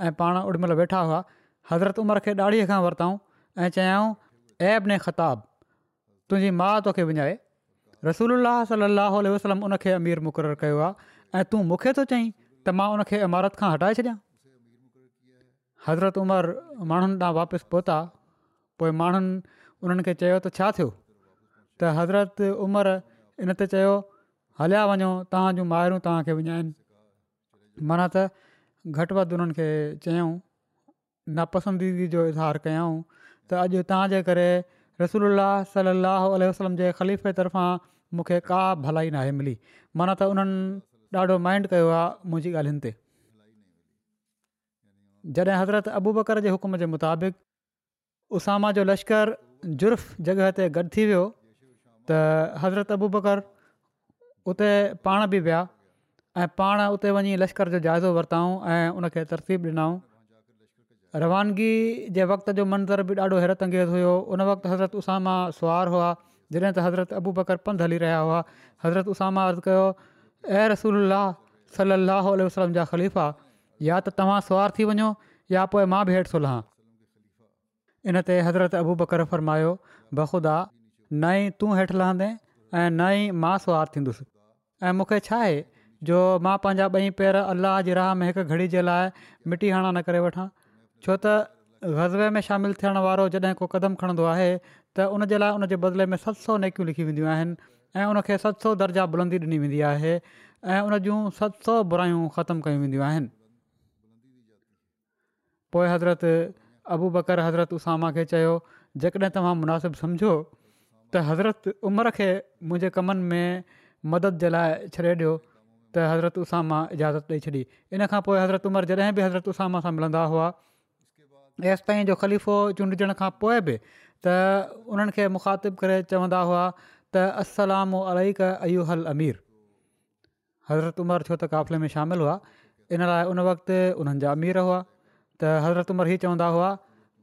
ऐं पाण उॾ महिल वेठा हुआ हज़रत उमिरि खे ॾाढीअ खां ऐं ऐब ने ख़ताबु तुंहिंजी माउ तोखे विञाए रसूल सलाहु वसलम उनखे अमीर मुक़ररु कयो आहे ऐं तूं मूंखे थो चयईं त मां उनखे इमारत खां हटाए छॾिया हज़रत उमिरि माण्हुनि तां वापसि पहुता पोइ माण्हुनि उन्हनि खे चयो त छा थियो त हज़रत उमिरि इनते चयो हलिया वञो तव्हां जूं माइरूं तव्हांखे विञाइनि माना त घटि वधि उन्हनि खे जो इज़हार कयऊं त अॼु तव्हांजे करे रसूल सलाहु वसलम जे ख़लीफ़े जे तर्फ़ां मूंखे का भलाई नाहे मिली माना त उन्हनि ॾाढो माइंड कयो आहे मुंहिंजी ॻाल्हियुनि ते जॾहिं हज़रत अबू बकर जे हुकुम जे मुताबिक़ उसामा जो लश्कर जुर्फ़ जॻह ते गॾु थी वियो त हज़रत अबू बकर उते पाण बि विया ऐं पाण उते वञी लश्कर जो जाइज़ो वरिताऊं ऐं उनखे तरतीब ॾिनऊं रवानगी जे वक़्त जो मंज़र बि ॾाढो हैरत अंगेज़ हुयो उन वक़्तु हज़रत उसामा सुवार हुआ जॾहिं त हज़रत अबू बकर पंधु हली रहिया हुआ हज़रत उसामा अर्ज़ु कयो ए रसूला सलाहु वसलम जा ख़लीफ़ा या त तव्हां सवार थी वञो या पोइ मां बि हेठि सुलहां इन ते हज़रत अबू बकर फरमायो बख़ुदा न ई तूं हेठि लहंदे ऐं न ई मां सवार थींदुसि ऐं मूंखे छा आहे जो मां पंहिंजा ॿई पेर अलाह जी राह में हिकु घड़ी जे लाइ मिटी हणा न करे वठां छो त ग़ज़वे में शामिलु थियण वारो जॾहिं को क़दम खणंदो आहे त उन जे लाइ उन जे बदिले में सत सौ नेकियूं लिखी वेंदियूं आहिनि ऐं उनखे सत सौ दर्जा बुलंदी ॾिनी वेंदी आहे ऐं उन जूं सत सौ बुरायूं ख़तमु कयूं वेंदियूं आहिनि पोइ हज़रत अबू बकर हज़रत उसामा खे चयो जेकॾहिं तव्हां मुनासिबु सम्झो त हज़रत उमिरि खे मुंहिंजे कमनि में मदद जे लाइ छॾे ॾियो त हज़रत उसामा इजाज़त ॾेई छॾी इन खां पोइ हज़रत उमिरि जॾहिं बि हज़रत उसामा सां मिलंदा हुआ एसि ताईं जो ख़लीफ़ो चूंडजण खां पोइ बि त उन्हनि खे मुखातिबु करे चवंदा हुआ त अलाम अलूहल अमीर हज़रत उमर छो त क़ाफ़िले में शामिलु हुआ इन लाइ उन वक़्तु उन्हनि जा अमीर हुआ त हज़रत उमर हीअ चवंदा हुआ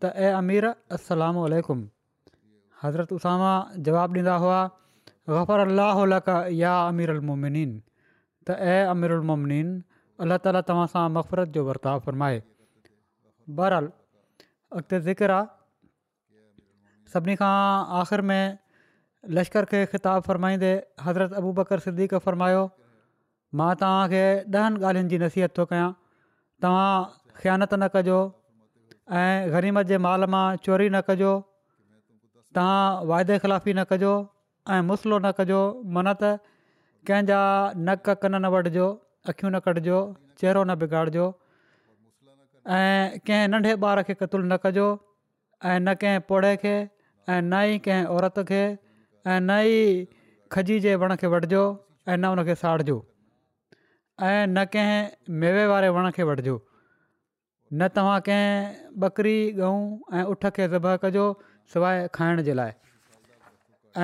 त ऐं अमीर अलसलाम उलकुम हज़रत उसामा जवाबु ॾींदा हुआ ग़फर अलाह या अमीर अलमुमिनीन त ऐं अमिर उलमोमिनीन अलाह ताला तव्हां सां नफ़रत जो वर्ताव फ़रमाए बहरहाल अॻिते ज़िकिर आहे सभिनी खां میں में लश्कर खे ख़िताबु फ़रमाईंदे हज़रत अबू बकर सिद्दीक फ़रमायो मां तव्हांखे ॾहनि ॻाल्हियुनि जी नसीहत थो कयां तव्हां ख़्यानत न कजो ऐं ग़रीमत जे माल मां चोरी न कजो तव्हां वाइदे ख़िलाफ़ी न कजो ऐं मुसलो न कजो मन त कंहिंजा नक कक न न अख़ियूं न कटिजो चहिरो न बिगाड़िजो ऐं कंहिं नंढे ॿार खे क़तूलु न कजो ऐं न कंहिं पौड़े खे ऐं न ई कंहिं औरत खे ऐं न ई खजी जे वण खे वठिजो ऐं न उन खे ऐं न कंहिं मेवे वारे वण खे वठिजो न तव्हां कंहिं ॿकरी ॻऊं ऐं ऊठ खे सब कजो सवाइ खाइण जे लाइ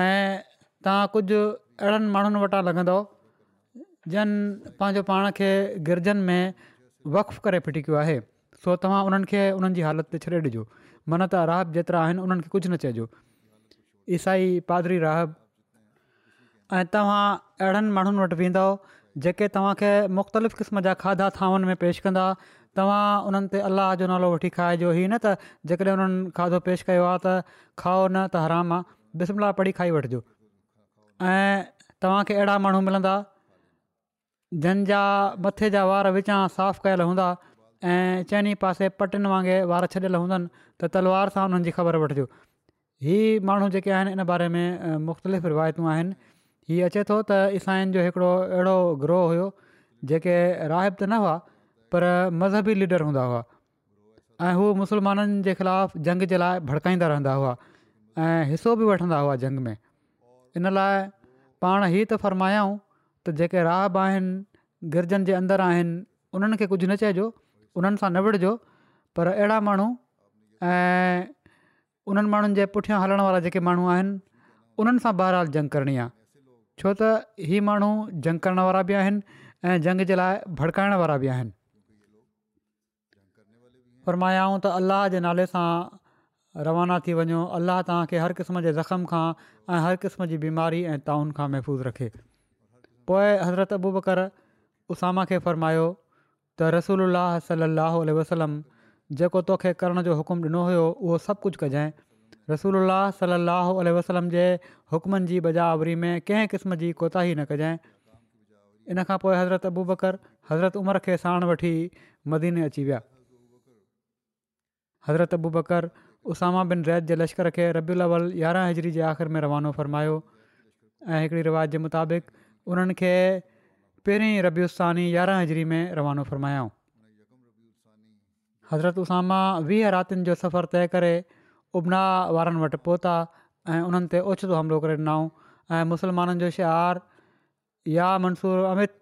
ऐं तव्हां कुझु अहिड़नि माण्हुनि वटां लॻंदव जन पंहिंजो पाण खे गिरजनि में करे आहे सो तव्हां उन्हनि खे उन्हनि जी हालति ते छॾे ॾिजो मन त राहब जेतिरा आहिनि उन्हनि खे कुझु न चइजो ईसाई पादरी राहब ऐं तव्हां अहिड़नि माण्हुनि वटि वेंदव जेके तव्हांखे मुख़्तलिफ़ क़िस्म जा खाधा थांवनि में पेश कंदा तव्हां उन्हनि ते अलाह जो नालो वठी खाइजो ही न त जेकॾहिं उन्हनि खाधो पेश कयो आहे त खाओ न त हराम आहे बिस्मला पढ़ी खाई वठिजो ऐं तव्हांखे अहिड़ा माण्हू मिलंदा जंहिंजा मथे जा वार विचां साफ़ु कयल हूंदा ऐं चइनि पासे पटियुनि वांगुरु वार छॾियल हूंदा आहिनि त तलवार सां उन्हनि जी ख़बर वठिजो इहे माण्हू जेके आहिनि इन बारे में मुख़्तलिफ़ रिवायतूं आहिनि हीअ अचे थो त जो हिकिड़ो अहिड़ो ग्रोह हुओ जेके राहिब त न हुआ पर मज़हबी लीडर हूंदा हुआ ऐं हू मुसलमाननि जे ख़िलाफ़ु जंग जे लाइ भड़काईंदा रहंदा हुआ ऐं हिसो बि वठंदा हुआ जंग में इन लाइ पाण ई त फरमायाऊं त जेके राहब आहिनि गिरजनि जे अंदरि आहिनि उन्हनि खे न चइजो उन्हनि सां न विढ़जो पर अहिड़ा माण्हू ऐं उन्हनि माण्हुनि जे पुठियां हलण वारा जेके माण्हू आहिनि उन्हनि सां बहरहाल जंग करणी आहे छो त ही माण्हू जंग करण वारा बि आहिनि ऐं जंग जे लाइ भड़काइण वारा बि आहिनि फ़र्मायाऊं त अल्लाह जे नाले सां रवाना थी वञो अलाह तव्हांखे हर क़िस्म जे ज़ख़्म खां ऐं हर क़िस्म जी बीमारी ऐं ताउन खां महफ़ूज़ रखे पोइ हज़रत अबू बकर उसामा खे त रसूल सलाहु वसलम जेको तोखे करण जो हुकुम ॾिनो हुयो उहो सभु कुझु कजांइ रसूल सलाहु उल वसलम जे हुकमनि जी बजावरी में कंहिं क़िस्म जी कोताही न कजांइ इन खां पोइ हज़रत अबू बकर हज़रत उमर खे साण वठी मदीने अची विया हज़रत अबू बकर उसामा बिन रैत जे लश्कर खे रबियुल अवल यारहं हजरी जे आख़िरि में रवानो फ़रमायो ऐं रिवाज़ जे मुताबिक़ उन्हनि पहिरीं रबियु उस्तानी यारहं हज़री में रवानो फ़रमायाऊं हज़रत उसामा वीह रातिनि जो सफ़र तइ करे उबना वारनि वटि पहुता ऐं उन्हनि ते ओछितो हमिलो करे ॾिनऊं ऐं मुसलमाननि जो शिआर या मंसूर अमित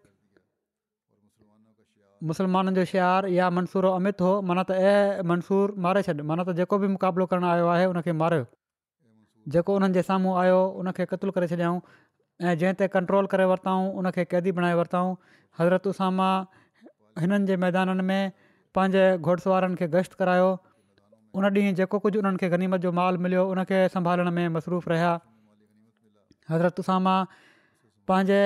मुसलमाननि जो शारु या मंसूरो अमित हो माना त ऐं मंसूर मारे छॾ माना त जेको बि मुक़ाबिलो करणु आयो आहे उनखे मारियो जेको उन्हनि जे साम्हूं आयो उनखे क़तल करे छॾियाऊं ऐं जंहिं ते कंट्रोल करे वरितऊं उन क़ैदी बणाए वरितऊं हज़रत उसामा हिननि जे मैदाननि में पंहिंजे घोड़सवारनि खे गश्त करायो उन ॾींहुं जेको कुझु उन्हनि खे गनीमत जो माल मिलियो उनखे संभालण में मसरूफ़ रहिया हज़रत उसामा पंहिंजे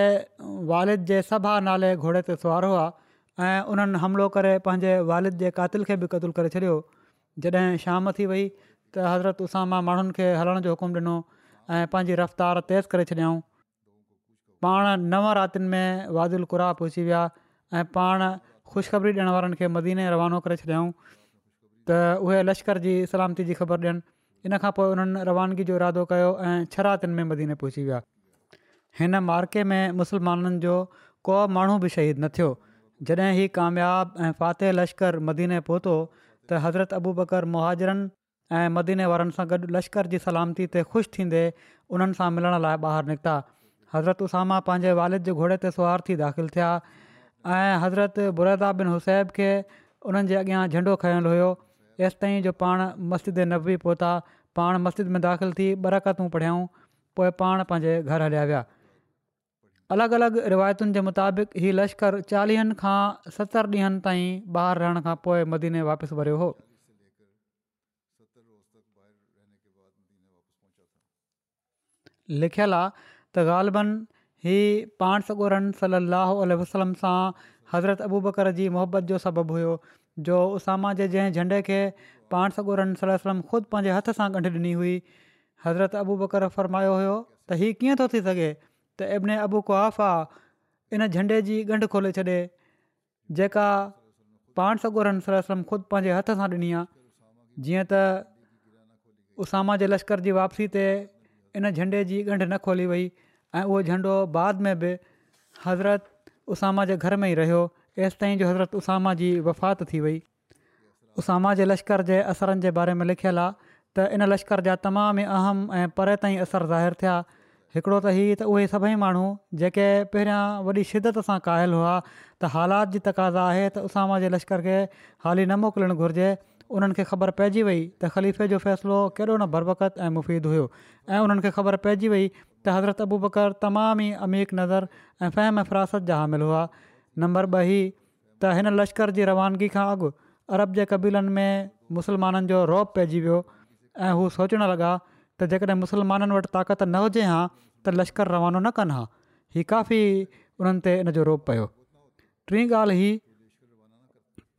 वालिद जे सभा नाले घोड़े ते सुवार हुआ ऐं उन्हनि हमिलो करे पंहिंजे वारिद जे कातिल खे बि क़तलु करे छॾियो जॾहिं शाम थी वई त हज़रत उसामा माण्हुनि खे हलण जो हुकुमु ॾिनो ऐं पंहिंजी रफ़्तार तेज़ करे छॾियाऊं पाण नव रातिनि में वादुल कुरा पहुची विया ऐं पाण ख़ुशिखबरी ॾियण वारनि खे मदीने रवानो करे छॾियऊं त उहे लश्कर जी सलामती जी ख़बर ॾियनि इन खां पोइ उन्हनि रवानगी जो इरादो कयो ऐं छह रातिनि में मदीने पहुची विया हिन मार्के में मुस्लमाननि जो को माण्हू बि शहीद न थियो जॾहिं ई कामयाब ऐं फ़ाते लश्कर मदीने पहुतो त हज़रत अबू बकर मुहाजरनि ऐं मदीने वारनि सां गॾु लश्कर जी सलामती ते ख़ुशि थींदे उन्हनि सां मिलण लाइ ॿाहिरि निकिता हज़रतु उसामा पंहिंजे वारिद जे घोड़े ते सवार थी दाख़िलु थिया ऐं हज़रत बुरदा बिन हुसैब खे उन्हनि जे अॻियां झंडो खंल हुयोसिताईं जो पाण मस्जिद में न बि पहुता पाण मस्जिद में दाख़िलु थी बरकतूं पढ़ियाऊं पोइ पाण पंहिंजे घर हलिया विया अलॻि अलॻि रिवायतुनि जे मुताबिक़ ई लश्कर चालीहनि खां सतरि ॾींहंनि ताईं ॿाहिरि रहण खां पोइ मदीने वापसि वरियो हुओ लिखियल आहे त ग़ालबनि हीअ पाण सॻोरनि सली लाहु वसलम सां हज़रत अबू बकर जी मुहबत जो सबबु हुयो जो उसामा जे जंहिं झंडे खे पाण सॻोरनि सल वसलम ख़ुदि पंहिंजे हथ सां ॻंढु ॾिनी हुई हज़रत अबू बकर फ़रमायो हुयो त हीअ कीअं थो थी सघे त इबने अबू कुआफा इन झंडे जी ॻंढो खोले छॾे जेका पाण सॻोरनि सलम ख़ुदि पंहिंजे हथ सां ॾिनी आहे जीअं त उसामा जे लश्कर जी वापसी ते इन झंडे जी ॻंढि न खोली वई ऐं उहो झंडो बाद में बि हज़रत उसामा जे घर में ई रहियो तेसि ताईं जो हज़रत उसामा जी वफ़ात थी वई उसामा जे लश्कर जे असरनि जे बारे में लिखियलु आहे त इन लश्कर जा तमामु ई अहम ऐं परे ताईं असर ज़ाहिर थिया हिकिड़ो त ही त उहे सभई माण्हू जेके पहिरियां वॾी शिदत सां कायल हुआ त हालात जी तकाज़ा आहे त उसामा जे लश्कर खे हाली न मोकिलणु घुरिजे उन्हनि खे ख़बर पइजी वई त ख़लीफ़े जो फ़ैसिलो केॾो न बरबकत ऐं मुफ़ीद हुयो ऐं उन्हनि खे ख़बर पइजी वई त हज़रत अबू बकर तमामु ई अमीक़ नज़र ऐं फ़हम फिरासत जा हामिल हुआ नंबर ॿ ही त हिन लश्कर जी रवानगी खां अॻु अरब जे क़बीलनि में मुसलमाननि जो रोब पइजी वियो ऐं हू सोचणु लॻा त जेकॾहिं मुसलमाननि वटि ताक़त न हुजे हा त लश्कर रवानो न कनि हा ही काफ़ी उन्हनि ते इन जो रोब पियो टीं ॻाल्हि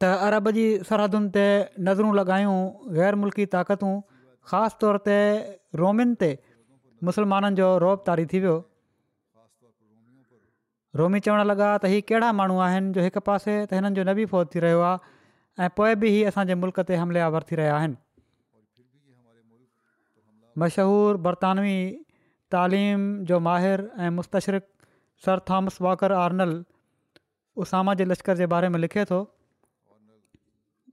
त अरब जी सरहदुनि ते नज़रूं लॻायूं ग़ैर मुल्की ताक़तूं ख़ासि तौर ते रोमियुनि ते मुसलमाननि जो रोब तारी थी वियो रोमी चवणु लॻा त हीअ कहिड़ा माण्हू आहिनि जो हिकु पासे त हिननि जो नबी फ़ौज थी रहियो आहे ऐं पोइ बि इहे असांजे मुल्क़ ते हमलियावर थी रहिया आहिनि मशहूरु बर्तानवी तालिम जो माहिर ऐं मुस्तशरिकु सर थॉमस वॉकर आर्नल उसामा जे लश्कर जे बारे में लिखे थो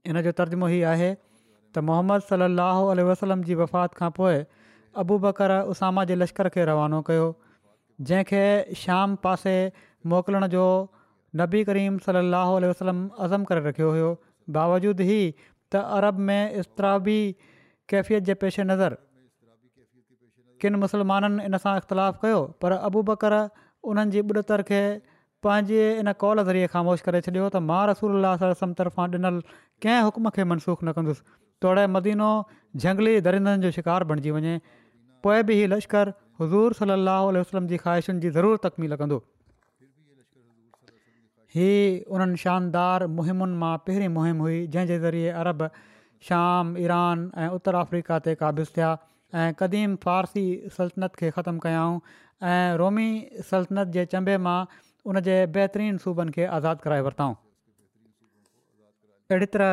हिन जो तर्जुमो हीउ आहे त मोहम्मद सलाहु वसलम जी वफ़ात खां पोइ अबू बकर उसामा जे लश्कर खे रवानो कयो जंहिंखे शाम पासे मोकिलण जो नबी करीम सलाहु आल वसल अज़म करे रखियो हुयो बावजूदि ई त अरब में इसतराबी कैफ़ियत जे पेशे नज़र किनि मुस्लमाननि इन सां इख़्तिलाफ़ु कयो पर अबू बकर उन्हनि जी ॿुढतरु खे पंहिंजे इन कॉल ज़रिए ख़ामोश करे छॾियो त मां रसूल अलाही वसलम तर्फ़ां ॾिनल कंहिं हुक्म खे मनसूख न कंदुसि तोड़े मदीनो जंगली दरींदनि जो शिकार बणिजी वञे पोइ बि हीउ लश्कर हज़ूर सली अल वसलम जी ख़्वाहिशुनि जी ज़रूरु तकमील लॻंदो ही उन्हनि शानदार मुहिमुनि मां पहिरीं मुहिम हुई जंहिं ज़रिए अरब शाम ईरान ऐं उत्तर अफ्रीका ते क़ाबिज़ थिया ऐं क़दीम फारसी सल्तनत खे ख़तमु कयाऊं ऐं रोमी सल्तनत जे चंबे मां उन जे बहितरीनु सूबनि खे आज़ादु कराए वरितऊं अहिड़ी तरह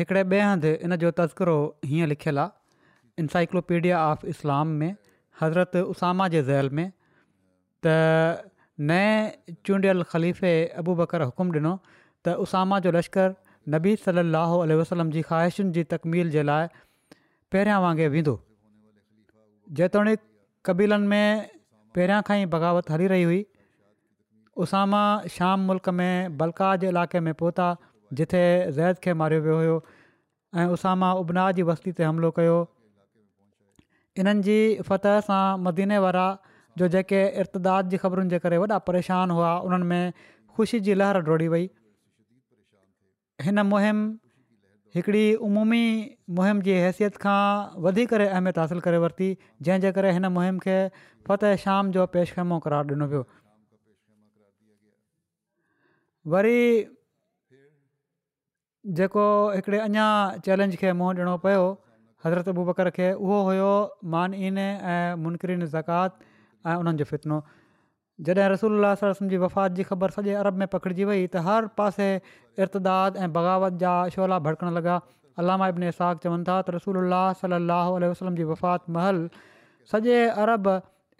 हिकिड़े ॿिए हंधि इन जो तज़करो हीअं लिखियलु आहे इनसाइक्लोपीडिया ऑफ इस्लाम में हज़रत उसामा जे ज़हल में त नए चूंडियल ख़लीफ़े अबू बकर हुकुम ॾिनो त उसामा जो लश्कर नबी सली अलसलम जी ख़्वाहिशुनि जी तकमील जे लाइ पहिरियां वांगुरु वेंदो जेतोणीकि कबीलनि में पहिरियां खां ई बग़ावत हली रही हुई उसामा शाम मुल्क में बलका जे इलाइक़े में पहुता जिथे ज़ैद खे मारियो वियो हुयो उसामा उबना मां जी वस्ती ते हमिलो कयो इन्हनि जी फतह सां मदीने वारा जो जेके इर्तदाद जी ख़बरुनि जे करे वॾा परेशान हुआ उन्हनि में ख़ुशी जी लहर डोड़ी वई हिन मुहिम हिकिड़ी उमूमी मुहिम जी हैसियत खां वधीक अहमियत हासिलु करे वरिती जंहिंजे करे हिन मुहिम खे फ़तेह शाम जो पेशखेमो करार ॾिनो वियो वरी जेको हिकिड़े अञा चैलेंज खे मुंहुं ॾियणो पियो हज़रत अबू अबूबकर खे उहो हुयो माने ऐं मुनकरीन ज़कात ऐं उन्हनि जो फितनो जॾहिं रसूल अलाह जी वफ़ात जी ख़बर सॼे अरब में पकिड़िजी वई त हर पासे इर्तदाद ऐं बग़ावत जा शोला भड़कण लॻा अलामा इब्न इसाक चवनि था त रसूल अलाह सलाहु वसलम जी वफ़ात महल सॼे अरब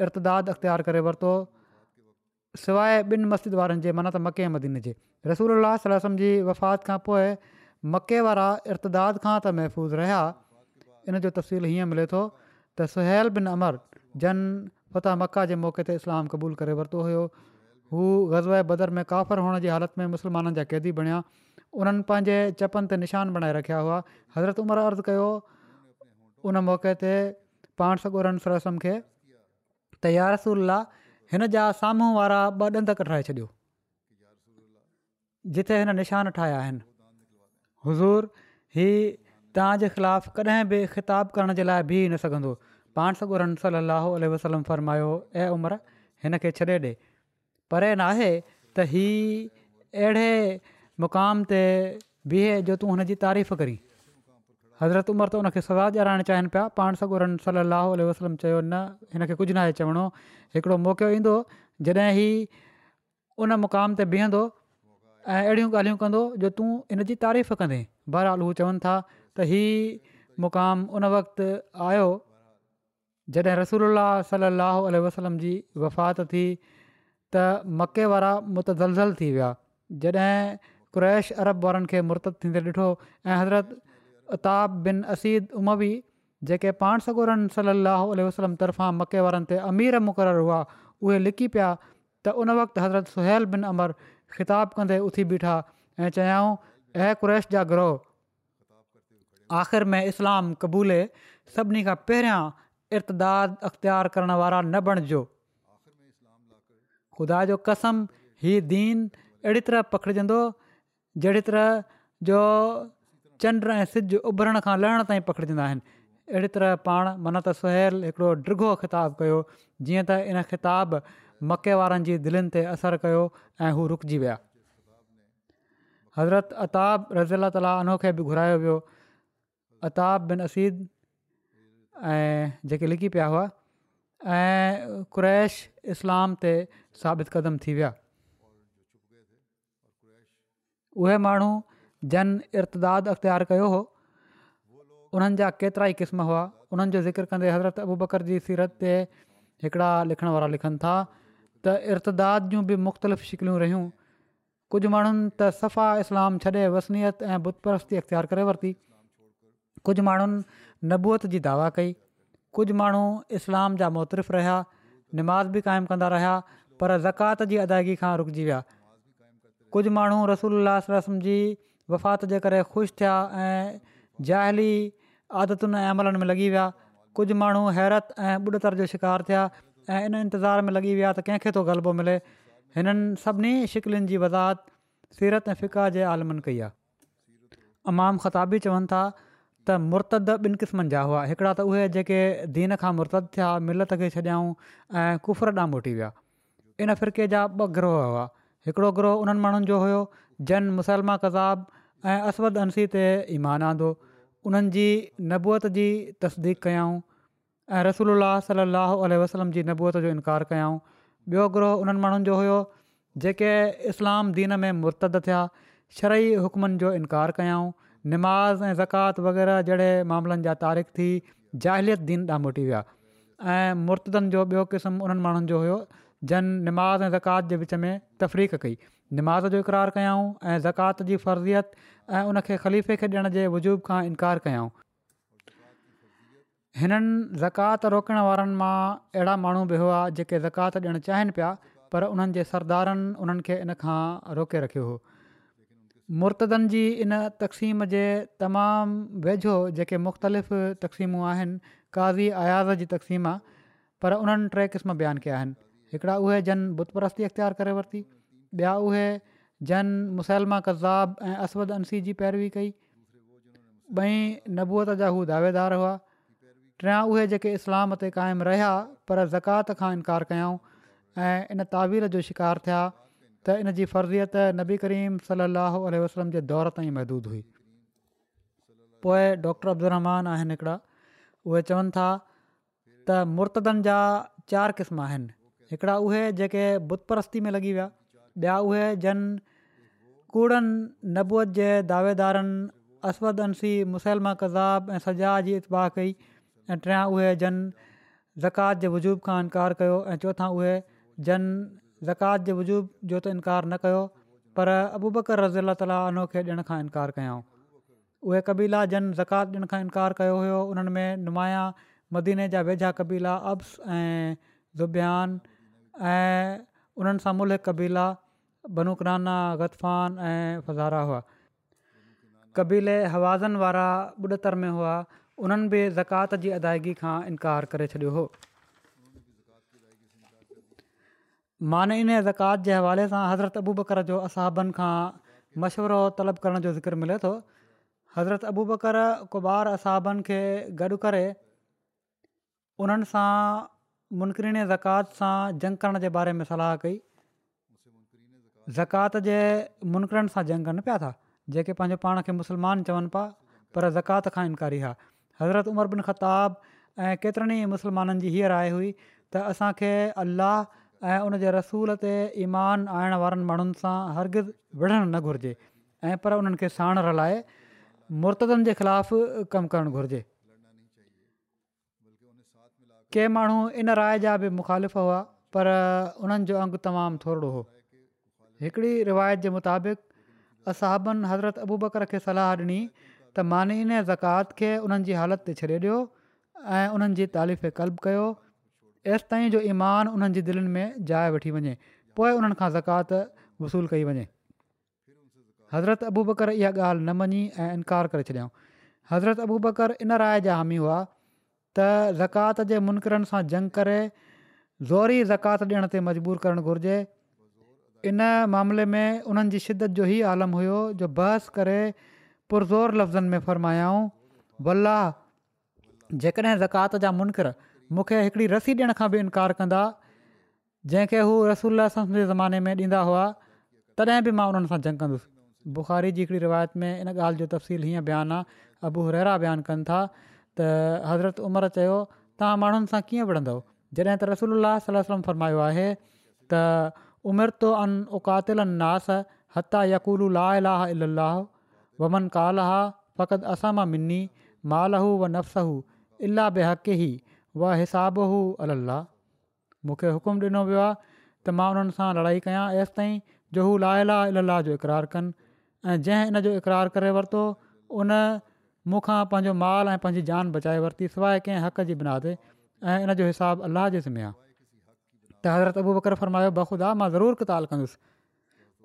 इर्तदाद अख़्तियारु करे वरितो सवाइ ॿिनि मस्जिद वारनि जे माना त मके मदीन जे सलम जी वफ़ात खां पोइ मके वारा इर्तदाद खां त महफ़ूज़ रहिया इन जो तफ़सील हीअं मिले थो त सुहिल बिन अमर जन फता मका जे मौके ते इस्लाम क़बूलु करे वरितो हुयो हू गज़व बदर में काफ़र हुअण जी हालति में मुस्लमाननि जा क़ैदी बणिया उन्हनि पंहिंजे चपनि ते निशान बणाए रखिया हुआ हज़रत उमरि अर्ज़ु कयो उन मौक़े ते पाण सगोरनि सलाह खे त या रसूल हिन जा साम्हूं वारा ॿ ॾंद कढाए छॾियो जिथे हिन निशान ठाहिया आहिनि हज़ूर हीउ तव्हांजे ख़िलाफ़ कॾहिं बि ख़िताबु करण जे लाइ बिही न सघंदो पाण اللہ علیہ وسلم वसलम फरमायो ऐं उमिरि हिन खे छॾे ॾिए परे नाहे त ही अहिड़े मुक़ाम ते बीहे जो तूं हुनजी तारीफ़ करीं हज़रत उमिरि त हुनखे सज़ा ॾियाराइणु चाहिनि पिया पाण सॻु उरनि सलाहु आल वसलम चयो न हिनखे कुझु न चवणो हिकिड़ो मौक़ो ईंदो जॾहिं ही उन मुक़ाम ते बीहंदो ऐं अहिड़ियूं ॻाल्हियूं कंदो जो तूं इन जी तारीफ़ कंदे बहरहाल हू चवनि था त हीअ मुक़ाम उन वक़्तु आयो जॾहिं रसूल सलाहु आल वसलम जी वफ़ात थी त मके वारा मुतज़लज़ल थी विया जॾहिं क्रैश अरब वारनि खे मुर्तद थींदे ॾिठो ऐं हज़रत अताप बिन असीद उमवी जेके पाण सगोरनि सली अलसलम तरफ़ां मकेवारनि ते अमीर मुक़ररु हुआ उहे लिकी पिया त उन वक़्तु हज़रत सुल बिन अमर ख़िताबु कंदे उथी बीठा ऐं चयाऊं ऐं कुरैश जा ग्रह आख़िरि में इस्लाम क़बूले सभिनी खां पहिरियां इर्तदा अख़्तियारु करण वारा न बणिजो ख़ुदा जो कसम हीअ दीन अहिड़ी तरह पखिड़जंदो जहिड़ी तरह जो चंड ऐं सिज उभरण खां लहण ताईं पकिड़िजंदा आहिनि अहिड़ी तरह पाण मन त सुल हिकिड़ो ॾिगो ख़िताबु कयो जीअं त इन ख़िताब मके वारनि जी दिलनि ते असरु कयो ऐं हू रुकिजी विया हज़रत अताब रज़ीला ताली उनोखें बि घुरायो वियो अताब बिन असीद ऐं जेके लिकी पिया हुआ ऐं इस्लाम ते साबित क़दम थी विया उहे जन इर्तदाद अख़्तियारु कयो हो उन्हनि जा केतिरा ई क़िस्म हुआ उन्हनि जो ज़िक्र कंदे हज़रत अबू बकर जी सीरत ते हिकिड़ा लिखण वारा लिखनि था त इर्तदाद जूं बि मुख़्तलिफ़ शिकिलियूं रहियूं कुझु माण्हुनि त सफ़ा इस्लाम छॾे वसनीयत ऐं बुत परस्ती करे वरिती कुझु माण्हुनि नबूअत जी दावा कई कुझु माण्हू इस्लाम जा मुतरिफ़ु रहिया निमाज़ बि क़ाइमु कंदा रहिया पर ज़कात जी अदाइगी खां रुकिजी विया कुझु माण्हू रसोल्लास रस्म जी वफ़ात जे करे ख़ुशि थिया ऐं जाहिली आदतुनि ऐं अमलनि में लॻी विया कुझु माण्हू हैरत ऐं ॿुढ तर जो शिकार थिया ऐं इन इंतज़ार में लॻी विया त कंहिंखे थो ग़लबो मिले हिननि सभिनी शिकिलुनि जी वज़ाहत सीरत ऐं फ़िका जे आलमनि कई आहे अमाम ख़ताबी चवनि था त मुर्तद ॿिनि क़िस्मनि जा हुआ हिकिड़ा त उहे जेके दीन खां मुर्तद थिया मिलत खे छॾियाऊं ऐं कुफर ॾांहुं मोटी विया इन फ़िरके जा ॿ हुआ हिकिड़ो ग्रोह उन्हनि माण्हुनि जो हुयो जन मुसलमा कज़ाब ऐं असवद अंसी ते ईमान आंदो उन्हनि जी नबूअत जी तसदीक़ु कयाऊं ऐं रसूल सलाहु उल वसलम जी नबूअ जो इनकार कयाऊं ॿियो ग्रोह उन्हनि माण्हुनि जो हुयो जेके इस्लाम दीन में मुर्तद थिया शरई हुकमनि जो इनकार कयाऊं निमाज़ ऐं ज़कात वग़ैरह जहिड़े मामलनि जा तारीख़ थी जाहिलियत दीन ॾां मोटी विया ऐं मुर्तदनि जो ॿियो क़िस्मु उन्हनि माण्हुनि जो हुयो जन निमाज़ ऐं ज़कात जे विच में तफ़रीक़ कई نماز जो اقرار कयाऊं ऐं ज़कात जी फर्ज़ियत ऐं उनखे ख़लीफ़े खे ॾियण जे वजूब खां इनकार कयाऊं हिननि ज़कात रोकण वारनि मां अहिड़ा माण्हू बि हुआ जेके ज़कात ॾियणु चाहिनि पिया पर उन्हनि जे सरदारनि उन्हनि खे इन खां रोके रखियो हुओ मुर्तदनि जी इन तक़सीम जे तमामु वेझो जेके मुख़्तलिफ़ तक़सीमूं आहिनि काज़ी आयाज़ जी तक़सीम پر पर उन्हनि टे क़िस्म बयानु कया आहिनि جن जन बुतपरस्ती इख़्तियार करे वरिती ॿिया उहे जन मुसैलमा कज़ाब ऐं असद अंसी जी पैरवी कई ॿई नबूअत जा हू दावेदार हुआ टिया उहे जेके इस्लाम ते क़ाइमु रहिया पर ज़कात खां इनकार कयऊं ऐं इन तावील जो शिकार थिया त इन जी फर्ज़ियत नबी करीम सलाहु वसलम जे दौर ताईं महदूदु हुई पोइ डॉक्टर अब्दुल आहिनि हिकिड़ा उहे चवनि था त मुर्तदनि जा चारि क़िस्म आहिनि हिकिड़ा उहे जेके में लॻी विया ॿिया उहे जन कूड़नि नबूअ जे दावेदारनि असवद अंसी मुसलमा कज़ाब ऐं सजा जी इतबाह कई ऐं टिया उहे जन ज़कात जे वजूब खां इनकार कयो ऐं चोथा उहे जन ज़कात जे वजूब जो त इनकार न कयो पर अबूबकर रज़ी अला ताली अनोखें ॾियण खां इनकार कयऊं उहे कबीला जन ज़कात ॾियण खां इनकार कयो हुयो उन्हनि में नुमाया मदीने जा वेझा कबीला अब्स ऐं ज़ुबान ऐं उन्हनि सां मुलिक कबीला बनू कनाना ग़तफ़ान ऐं फज़ारा हुआ क़बीले हवाज़न वारा ॿुॾ में हुआ उन्हनि बि ज़कात जी अदायगी खां इनकार करे छॾियो हुओ माने इन ज़कात जे हवाले सां हज़रत अबू बकर जो असहाबनि खां मशवरो तलब करण जो ज़िकर मिले थो हज़रत अबू बकर कुबार असाबनि खे गॾु करे उन्हनि सां मुनकिण ज़कात सां जंग करण जे बारे में सलाह कई ज़कात जे मुनकरन सां जंग कनि पिया था जेके पंहिंजो पाण खे मुसलमान चवनि पिया पर ज़कात खां इनकारी हा हज़रत उमर बिन ख़ताब ऐं केतिरनि ई मुस्लमाननि जी हीअ राय हुई त असांखे अलाह ऐं उन जे रसूल ते ईमान आणण वारनि माण्हुनि सां हरगिज़ विढ़णु न घुरिजे ऐं पर उन्हनि खे साण हलाए मुर्तदनि जे ख़िलाफ़ कमु करणु घुरिजे के माण्हू इन राय जा बि मुख़ालिफ़ हुआ पर उन्हनि जो अंगु तमामु थोरो हो हिकिड़ी रिवायत जे मुताबिक़ असहबनि हज़रत अबू बकर खे सलाह ॾिनी त मानी ने ज़कात खे उन्हनि जी हालति ते छॾे ॾियो ऐं उन्हनि जी तालीफ़े क़ल्बु कयो एसिताईं जो ईमान उन्हनि जी दिलनि में जाइ वठी वञे पोइ उन्हनि खां ज़कात वसूलु कई वञे हज़रत अबू बकर इहा ॻाल्हि न मञी ऐं इनकार करे छॾियऊं हज़रत अबू बकर इन राय जा हामी हुआ त ज़कात जे मुनकरनि सां जंग करे ज़ोरी ज़कात ॾियण ते मजबूर करणु घुरिजे इन मामले में उन्हनि जी शिदत जो ई आलम हुयो जो बहस करे पुरज़ोर लफ़्ज़नि में फ़रमायाऊं बल्ला जेकॾहिं ज़कात जा मुनक़िर हिकिड़ी रसी ॾियण खां बि इनकार कंदा जंहिंखे हू रसूल जे ज़माने में ॾींदा हुआ तॾहिं बि मां उन्हनि सां जंग कंदुसि बुख़ारी जी हिकिड़ी रिवायत में इन ॻाल्हि जो तफ़सील हीअं बयानु आहे अबू रहरा बयानु कनि था त हज़रत उमर चयो तव्हां माण्हुनि सां कीअं विढ़ंदव जॾहिं त रसोल्ला फ़रमायो आहे त امرتو ان अन الناس नास हता لا लाला الا इलाह ومن قالها काल हा फ़क़ति असां ونفسه मिनी माल हू व नफ़्स हू इलाह बेहक ई व हिसाब हू अल अल अलाह मूंखे हुकुम ॾिनो वियो आहे त मां उन्हनि सां लड़ाई कयां ऐसि ताईं जो हू लाला इललाह जो इक़रारु कनि ऐं जंहिं इन जो इक़रार करे वरितो उन मूंखां पंहिंजो माल ऐं पंहिंजी जान बचाए वरिती सवाइ कंहिं त हज़रत अबू बकर फरमायो बख़ुदा मां ज़रूरु क़ताल कंदुसि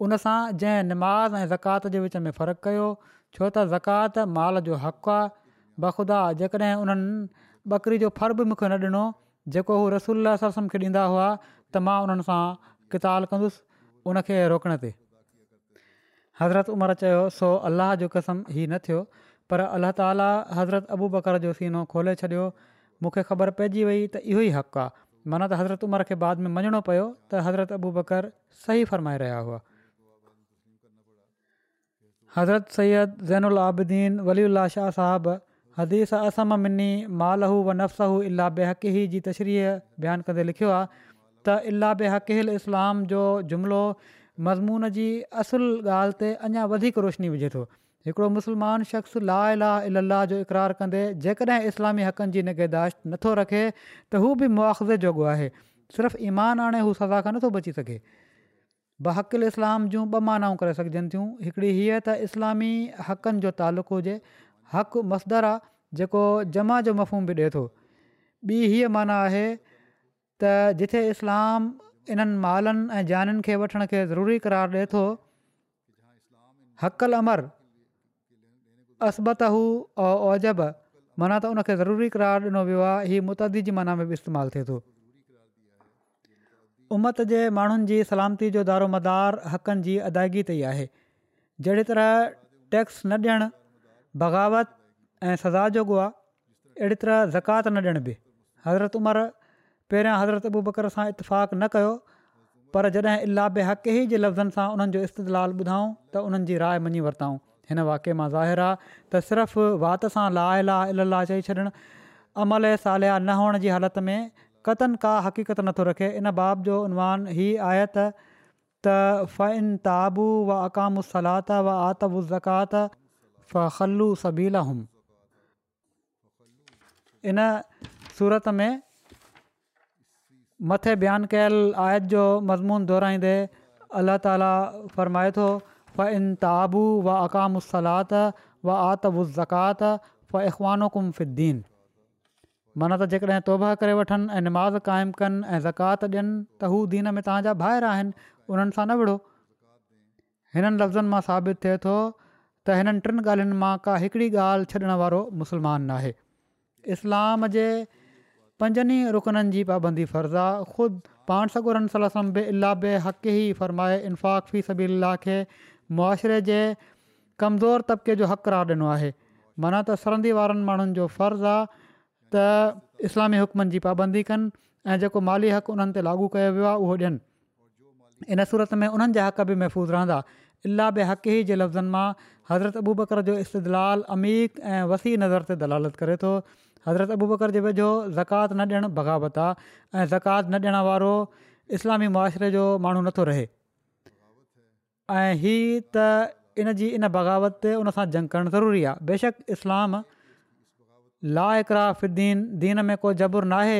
उन सां जंहिं नमाज़ ऐं ज़कात जे विच में फ़र्क़ु कयो छो त ज़कात माल जो हक़ु आहे बख़ुदा जेकॾहिं उन्हनि ॿकरी जो फर्बु मूंखे न ॾिनो जेको हू रसूल सरसम खे ॾींदा हुआ त मां उन्हनि सां किताल कंदुसि उन खे रोकण ते हज़रत उमर चयो सो अलाह जो कसम ही न थियो पर अलाह ताला हज़रत अबू बकर जो सीनो खोले छॾियो मूंखे ख़बर पइजी वई त इहो ई हक़ु आहे माना त हज़रत उमर खे बाद में मञिणो पियो त हज़रत अबू बकर सही फ़रमाए रहिया हुआ हज़रत सैद ولی اللہ شاہ शाह حدیث हदीस असम मिनी و व नफ़्साहू इला ہی जी तशरीह बयानु कंदे लिखियो आहे त इलाह हक़ीह جو इस्लाम जो जुमिलो मज़मून जी असुलु ॻाल्हि ते अञा वधीक रोशनी विझे थो हिकिड़ो मुस्लमान शख़्स ला ला इलाह जो इक़रारु कंदे जेकॾहिं इस्लामी हक़नि जी निगर्दाश्त नथो रखे त हू बि मुआज़े जोॻो आहे सिर्फ़ु ईमान हाणे हू सज़ा खां नथो बची सघे बहक़िल इस्लाम जूं ॿ मानाऊं करे सघजनि थियूं हिकिड़ी हीअ त इस्लामी हक़नि जो तालुक़ु हुजे हक़ मसदर आहे जेको जमा जो मफ़ूम बि ॾिए थो ॿी हीअ माना आहे त जिथे इस्लाम इन्हनि मालनि ऐं जाननि खे वठण खे ज़रूरी क़रार ॾिए थो हक़ल अमर असबत हू ऐं ओजब माना त उनखे ज़रूरी करार ॾिनो वियो आहे हीउ मुतदी जी मना में बि इस्तेमालु थिए थो उमत जे माण्हुनि जी सलामती जो दारो मदार हक़नि जी अदायगी ते ई आहे जहिड़ी तरह टैक्स न ॾियणु बग़ावत ऐं सज़ा जोॻो आहे अहिड़ी तरह ज़कात न ॾियण बि हज़रत उमरि पहिरियां हज़रत अबू बकर सां इतफ़ाक़ न कयो पर जॾहिं अलाबे हक़ ई जे लफ़्ज़नि सां उन्हनि जो इस्तदलाल ॿुधाऊं त उन्हनि जी राय मञी वरितऊं हिन वाके मां ज़ाहिर आहे त सिर्फ़ु वाति सां ला अला अल ला चई छॾनि अमल ऐं सालिया न हुअण जी हालति में कतन का हक़ीक़त नथो रखे इन बाब जो उनवान ही आयत त फ़हि इन ताबू सलात व आतब ज़कात फ़ ख़ल्लु सबील हम इन सूरत में मथे बयानु कयलु आयत जो मज़मून दुहिराईंदे अलाह ताला फ़रमाए थो फ़ इनत आबू व आक़ामुस्सलात व आतबु ज़कात फ़ इफ़ानो क़ुमफ़िद्दीन मन توبہ जेकॾहिं तौबा करे نماز قائم नमाज़ क़ाइमु कनि ऐं ज़कात ॾियनि त हू दीन में तव्हांजा ॿाहिरि आहिनि उन्हनि सां न विढ़ो हिननि ثابت साबित थिए थो त हिननि टिनि ॻाल्हियुनि मां का हिकिड़ी ॻाल्हि छॾण वारो मुस्लमान नाहे इस्लाम जे पंजनि पाबंदी फ़र्ज़ु आहे ख़ुदि पाण सगुरन सलम बे हक़ ई फ़र्माए इनफ़ाक़ फी सबी मुआशरे जे कमज़ोर तबिके जो हक़रारु ॾिनो आहे माना त सरंदी वारनि माण्हुनि जो फ़र्ज़ु आहे त इस्लामी हुकमनि जी पाबंदी कनि ऐं जेको माली हक़ उन्हनि ते लागू कयो वियो आहे उहो ॾियनि इन सूरत में उन्हनि जा हक़ बि महफ़ूज़ रहंदा इलाही हक़ ई जे लफ़्ज़नि मां हज़रत अबू बकर जो इस्तलाल अमीक ऐं वसी नज़र ते दलालत करे थो हज़रत अबू बकर जे वेझो ज़कात न ॾियणु बग़ावत आहे ज़कात न ॾियण वारो इस्लामी मुआशरे जो माण्हू नथो रहे ऐं हीअ त इन जी इन बग़ावत उन सां झंग करणु ज़रूरी आहे बेशक इस्लाम ला इकरा इकराफ़िदीन दीन में को जबुर नाहे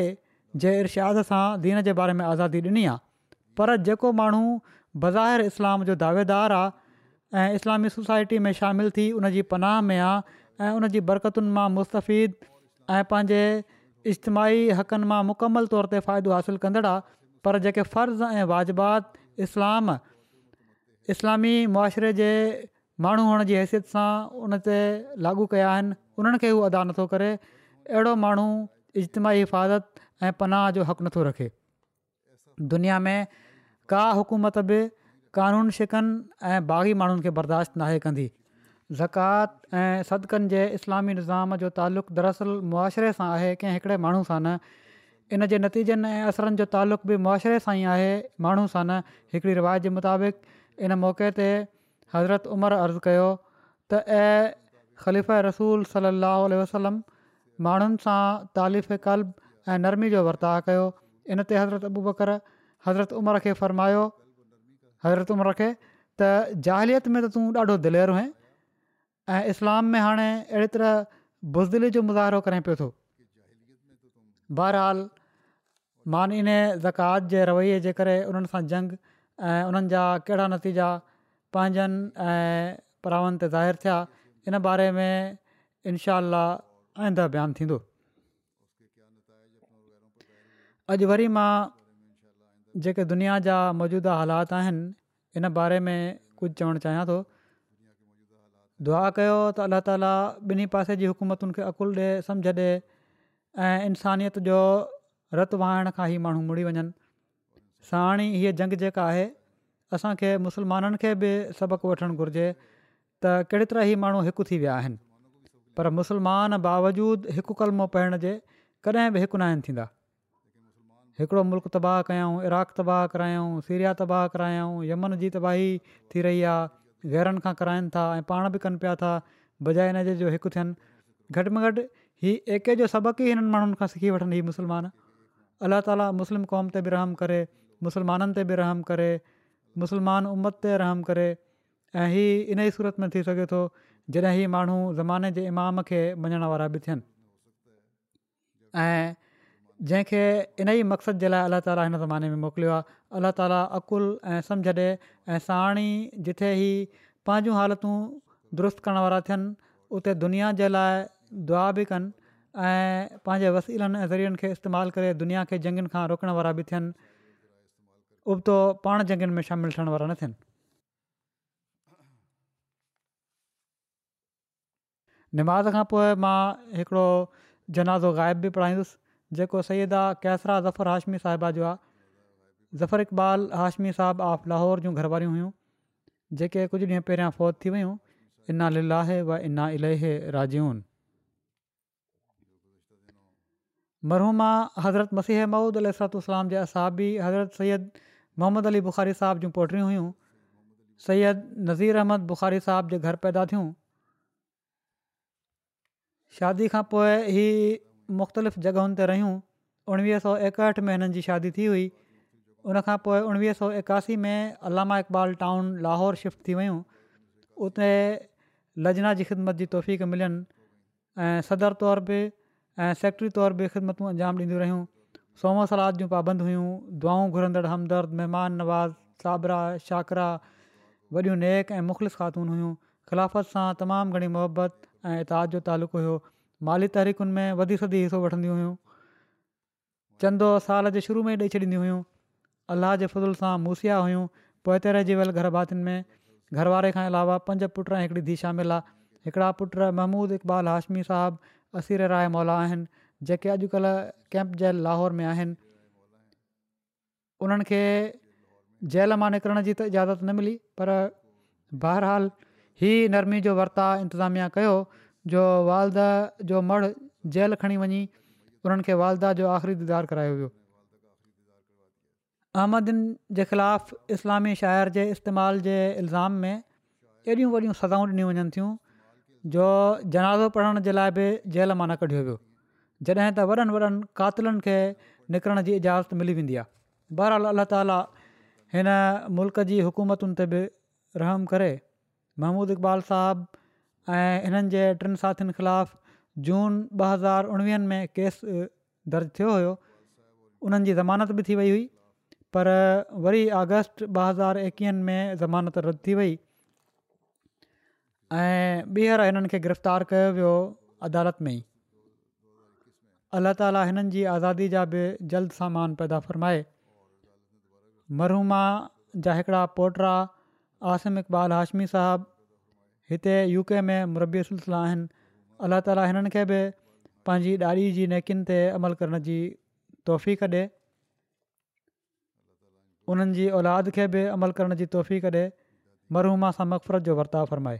जे इर्शाद सां दीन जे बारे में आज़ादी ॾिनी आहे पर जेको माण्हू बज़ाहिर इस्लाम जो दावेदार आहे ऐं इस्लामी सोसाइटी में शामिलु थी उन जी पनाह में आहे ऐं उनजी बरक़तुनि मां मुस्तफ़िद ऐं पंहिंजे इजतमाही हक़नि मां मुकमलु तौर ते फ़ाइदो हासिलु कंदड़ु आहे पर जेके फ़र्ज़ ऐं वाजिबात इस्लाम इस्लामी मुआरे जे माण्हू हुअण जी हैसियत सां उन ते लागू कया आहिनि उन्हनि खे हू अदा नथो करे अहिड़ो माण्हू इजतमाही हिफ़ाज़त ऐं पनाह जो हक़ नथो रखे दुनिया में का हुकूमत बि कानून शिकन ऐं बाग़ी माण्हुनि खे बर्दाश्त नाहे कंदी ज़कात ऐं सदिकनि जे इस्लामी निज़ाम जो तालुक़ु दरअसल मुआशिरे सां आहे कंहिं हिकिड़े माण्हू सां न इन जे नतीजनि ऐं असरनि जो तालुक़ बि मुआरे सां ई आहे माण्हू सां न हिकिड़ी रिवायत जे मुताबिक़ इन मौक़े ते हज़रत उमरि अर्ज़ु कयो त ऐं ख़लीफ़ा रसूल सलाहु वसलम माण्हुनि सां तालीफ़ कल्ब ऐं नरमी जो वर्ताउ कयो इन ते हज़रत बकर हज़रत उमिरि खे फ़र्मायो हज़रत उमिरि खे त ज़ाहिलियत में त तूं ॾाढो दिलेर हुअं ऐं इस्लाम में हाणे अहिड़ी तरह बुज़दिली जो मुज़ाहिरो करे पियो थो बहरहाल मान इन ज़कात जे रवैये जे करे उन्हनि सां जंग ऐं उन्हनि जा कहिड़ा नतीजा पंहिंजनि ऐं प्रावनि ते ज़ाहिर थिया इन बारे में इनशा अलाह आईंदड़ बयानु थींदो अॼु वरी मां जेके दुनिया जा मौजूदा हालात आहिनि इन बारे में कुझु चवणु चाहियां थो दुआ कयो त अल्ला ताला ॿिन्ही पासे जी हुकूमतुनि खे अकुलु ॾिए समुझ ॾिए ऐं इंसानियत जो रतु वाहण खां ई माण्हू मुड़ी वञनि साणी हीअ जंग जेका आहे असांखे मुसलमाननि खे बि सबक़ु वठणु घुरिजे त कहिड़े तरा ई माण्हू हिकु थी विया आहिनि पर मुसलमान बावजूदु हिकु कलमो पाइण जे कॾहिं बि हिकु न आहिनि थींदा हिकिड़ो मुल्क़ तबाह कयाऊं इराक तबाह करायूं सीरिया तबाह करायूं यमन जी तबाही थी रही आहे गैरनि खां कराइनि था ऐं पाण बि कनि पिया था बजाए इन जो हिकु थियनि घटि में घटि हीउ एके जो सबक़ु ई हिननि माण्हुनि खां सिखी वठनि मुसलमान अलाह ताला मुस्लिम क़ौम ते बि रहम करे मुसलमाननि ते बि रहम करे मुसलमान उमत ते रहम करे ऐं हीअ इन ई सूरत में थी सघे थो जॾहिं ही माण्हू ज़माने जे इमाम खे मञण वारा बि थियनि ऐं जंहिंखे इन ई मक़सद जे लाइ अलाह ताला हिन ज़माने में मोकिलियो आहे अलाह ताला अकुलु ऐं समुझ ॾे ऐं जिथे ही पंहिंजूं हालतूं दुरुस्त करण वारा थियनि उते दुनिया जे लाइ दुआ बि कनि ऐं पंहिंजे वसीलनि ऐं ज़रियनि खे इस्तेमालु करे दुनिया खे जंगनि खां रोकण वारा बि थियनि उबितो पाण जंगनि में शामिलु थियण वारा न نماز खां पोइ मां हिकिड़ो जनाज़ो ग़ाइब बि पढ़ाईंदुसि जेको सैद आहे केसरा ज़फर हाशमी साहिबा जो आहे ज़फर इक़बाल हाशमी साहिबु ऑफ लाहौर जूं घर वारियूं हुयूं जेके कुझु ॾींहं पहिरियां फ़ौज थी वियूं इना लिलाहे व इना इलह राजन मरहूमा हज़रत मसीह महूद अलसरतलाम जे असाबी हज़रत सैद मोहम्मद अली बुख़ारी साहिब जूं पोटियूं हुयूं सैद नज़ीर अहमद बुख़ारी साहिब जे घर पैदा थियूं शादी खां पोइ ही मुख़्तलिफ़ जॻहियुनि ते रहियूं उणिवीह सौ एकहठि में हिननि जी शादी थी हुई उन खां पोइ उणिवीह सौ एकासी में अलामा इक़बाल टाउन लाहौर शिफ्ट थी वियूं उते लजना जी ख़िदमत जी तौफ़ीक़ मिलनि ऐं सदर तौर बि ऐं सेक्री तौर बि ख़िदमतूं अंजाम ॾींदियूं रहियूं सोम सलाद जूं पाबंद हुयूं दुआऊं घुरंदड़ हमदर्द महिमान नवाज़ साबरा शाकरा वॾियूं नेक ऐं मुख़लिस ख़ातून हुयूं ख़िलाफ़त सां तमामु घणी मुहबत ऐं इताद जो तालुक़ु हुयो माली तहरीकुनि में वधी सदी हिसो वठंदियूं हुयूं चंदो साल जे शुरू में ई ॾेई छॾींदी हुयूं अलाह जे फज़ुल सां मूसिया हुयूं पोए ते रहिजी वियल घर भातियुनि में घरवारे खां अलावा पंज पुट हिकिड़ी धीउ शामिल आहे हिकिड़ा पुट महमूद इक़बाल हाशमी साहबु असीर राय मौला आहिनि जेके अॼुकल्ह कैम्प जे लाहौर में आहिनि उन्हनि खे जेल मां निकिरण जी त इजाज़त न मिली पर बहरहाल ई नरमी जो वरिता इंतिज़ामिया कयो जो वालद जो मड़ जेल खणी वञी उन्हनि खे वालदह जो आख़िरी دیدار करायो वियो अहमदिन जे ख़िलाफ़ु इस्लामी शाइर जे इस्तेमालु जे इल्ज़ाम में एॾियूं वॾियूं सदाऊं ॾिनियूं वञनि थियूं जो जनाज़ो पढ़ण जे लाइ बि जेल मां न कढियो वियो जॾहिं त वॾनि वॾनि कातिलनि खे निकिरण जी इजाज़त मिली वेंदी आहे बहरहाल अलाह ताला हिन मुल्क़ जी हुकूमतुनि ते बि रहम करे महमूद इक़बाल साहबु ऐं हिननि जे टिनि साथियुनि ख़िलाफ़ु जून ॿ हज़ार उणिवीहनि में केस दर्ज थियो हुयो उन्हनि जी ज़मानत बि थी वई हुई पर वरी अगस्त ॿ हज़ार एकवीहनि में ज़मानत रद्द थी वई ऐं ॿीहर हिननि खे गिरफ़्तारु कयो वियो अदालत में ई अलाह ताली हिननि जी आज़ादी जा बि जल्द सामान पैदा फ़रमाए मरहमा जा हिकिड़ा पोटा आसिम इक़बाल हाशमी साहबु हिते यू के में मुरबी सिलसिला आहिनि अलाह ताला हिननि खे बि पंहिंजी ॾाढी जी नेकिन ते अमल करण जी तोहफ़ी कढे उन्हनि औलाद खे बि अमल करण जी तहफ़ी कढे मरहुमा सां मक़फ़रत जो वर्ताव फ़रमाए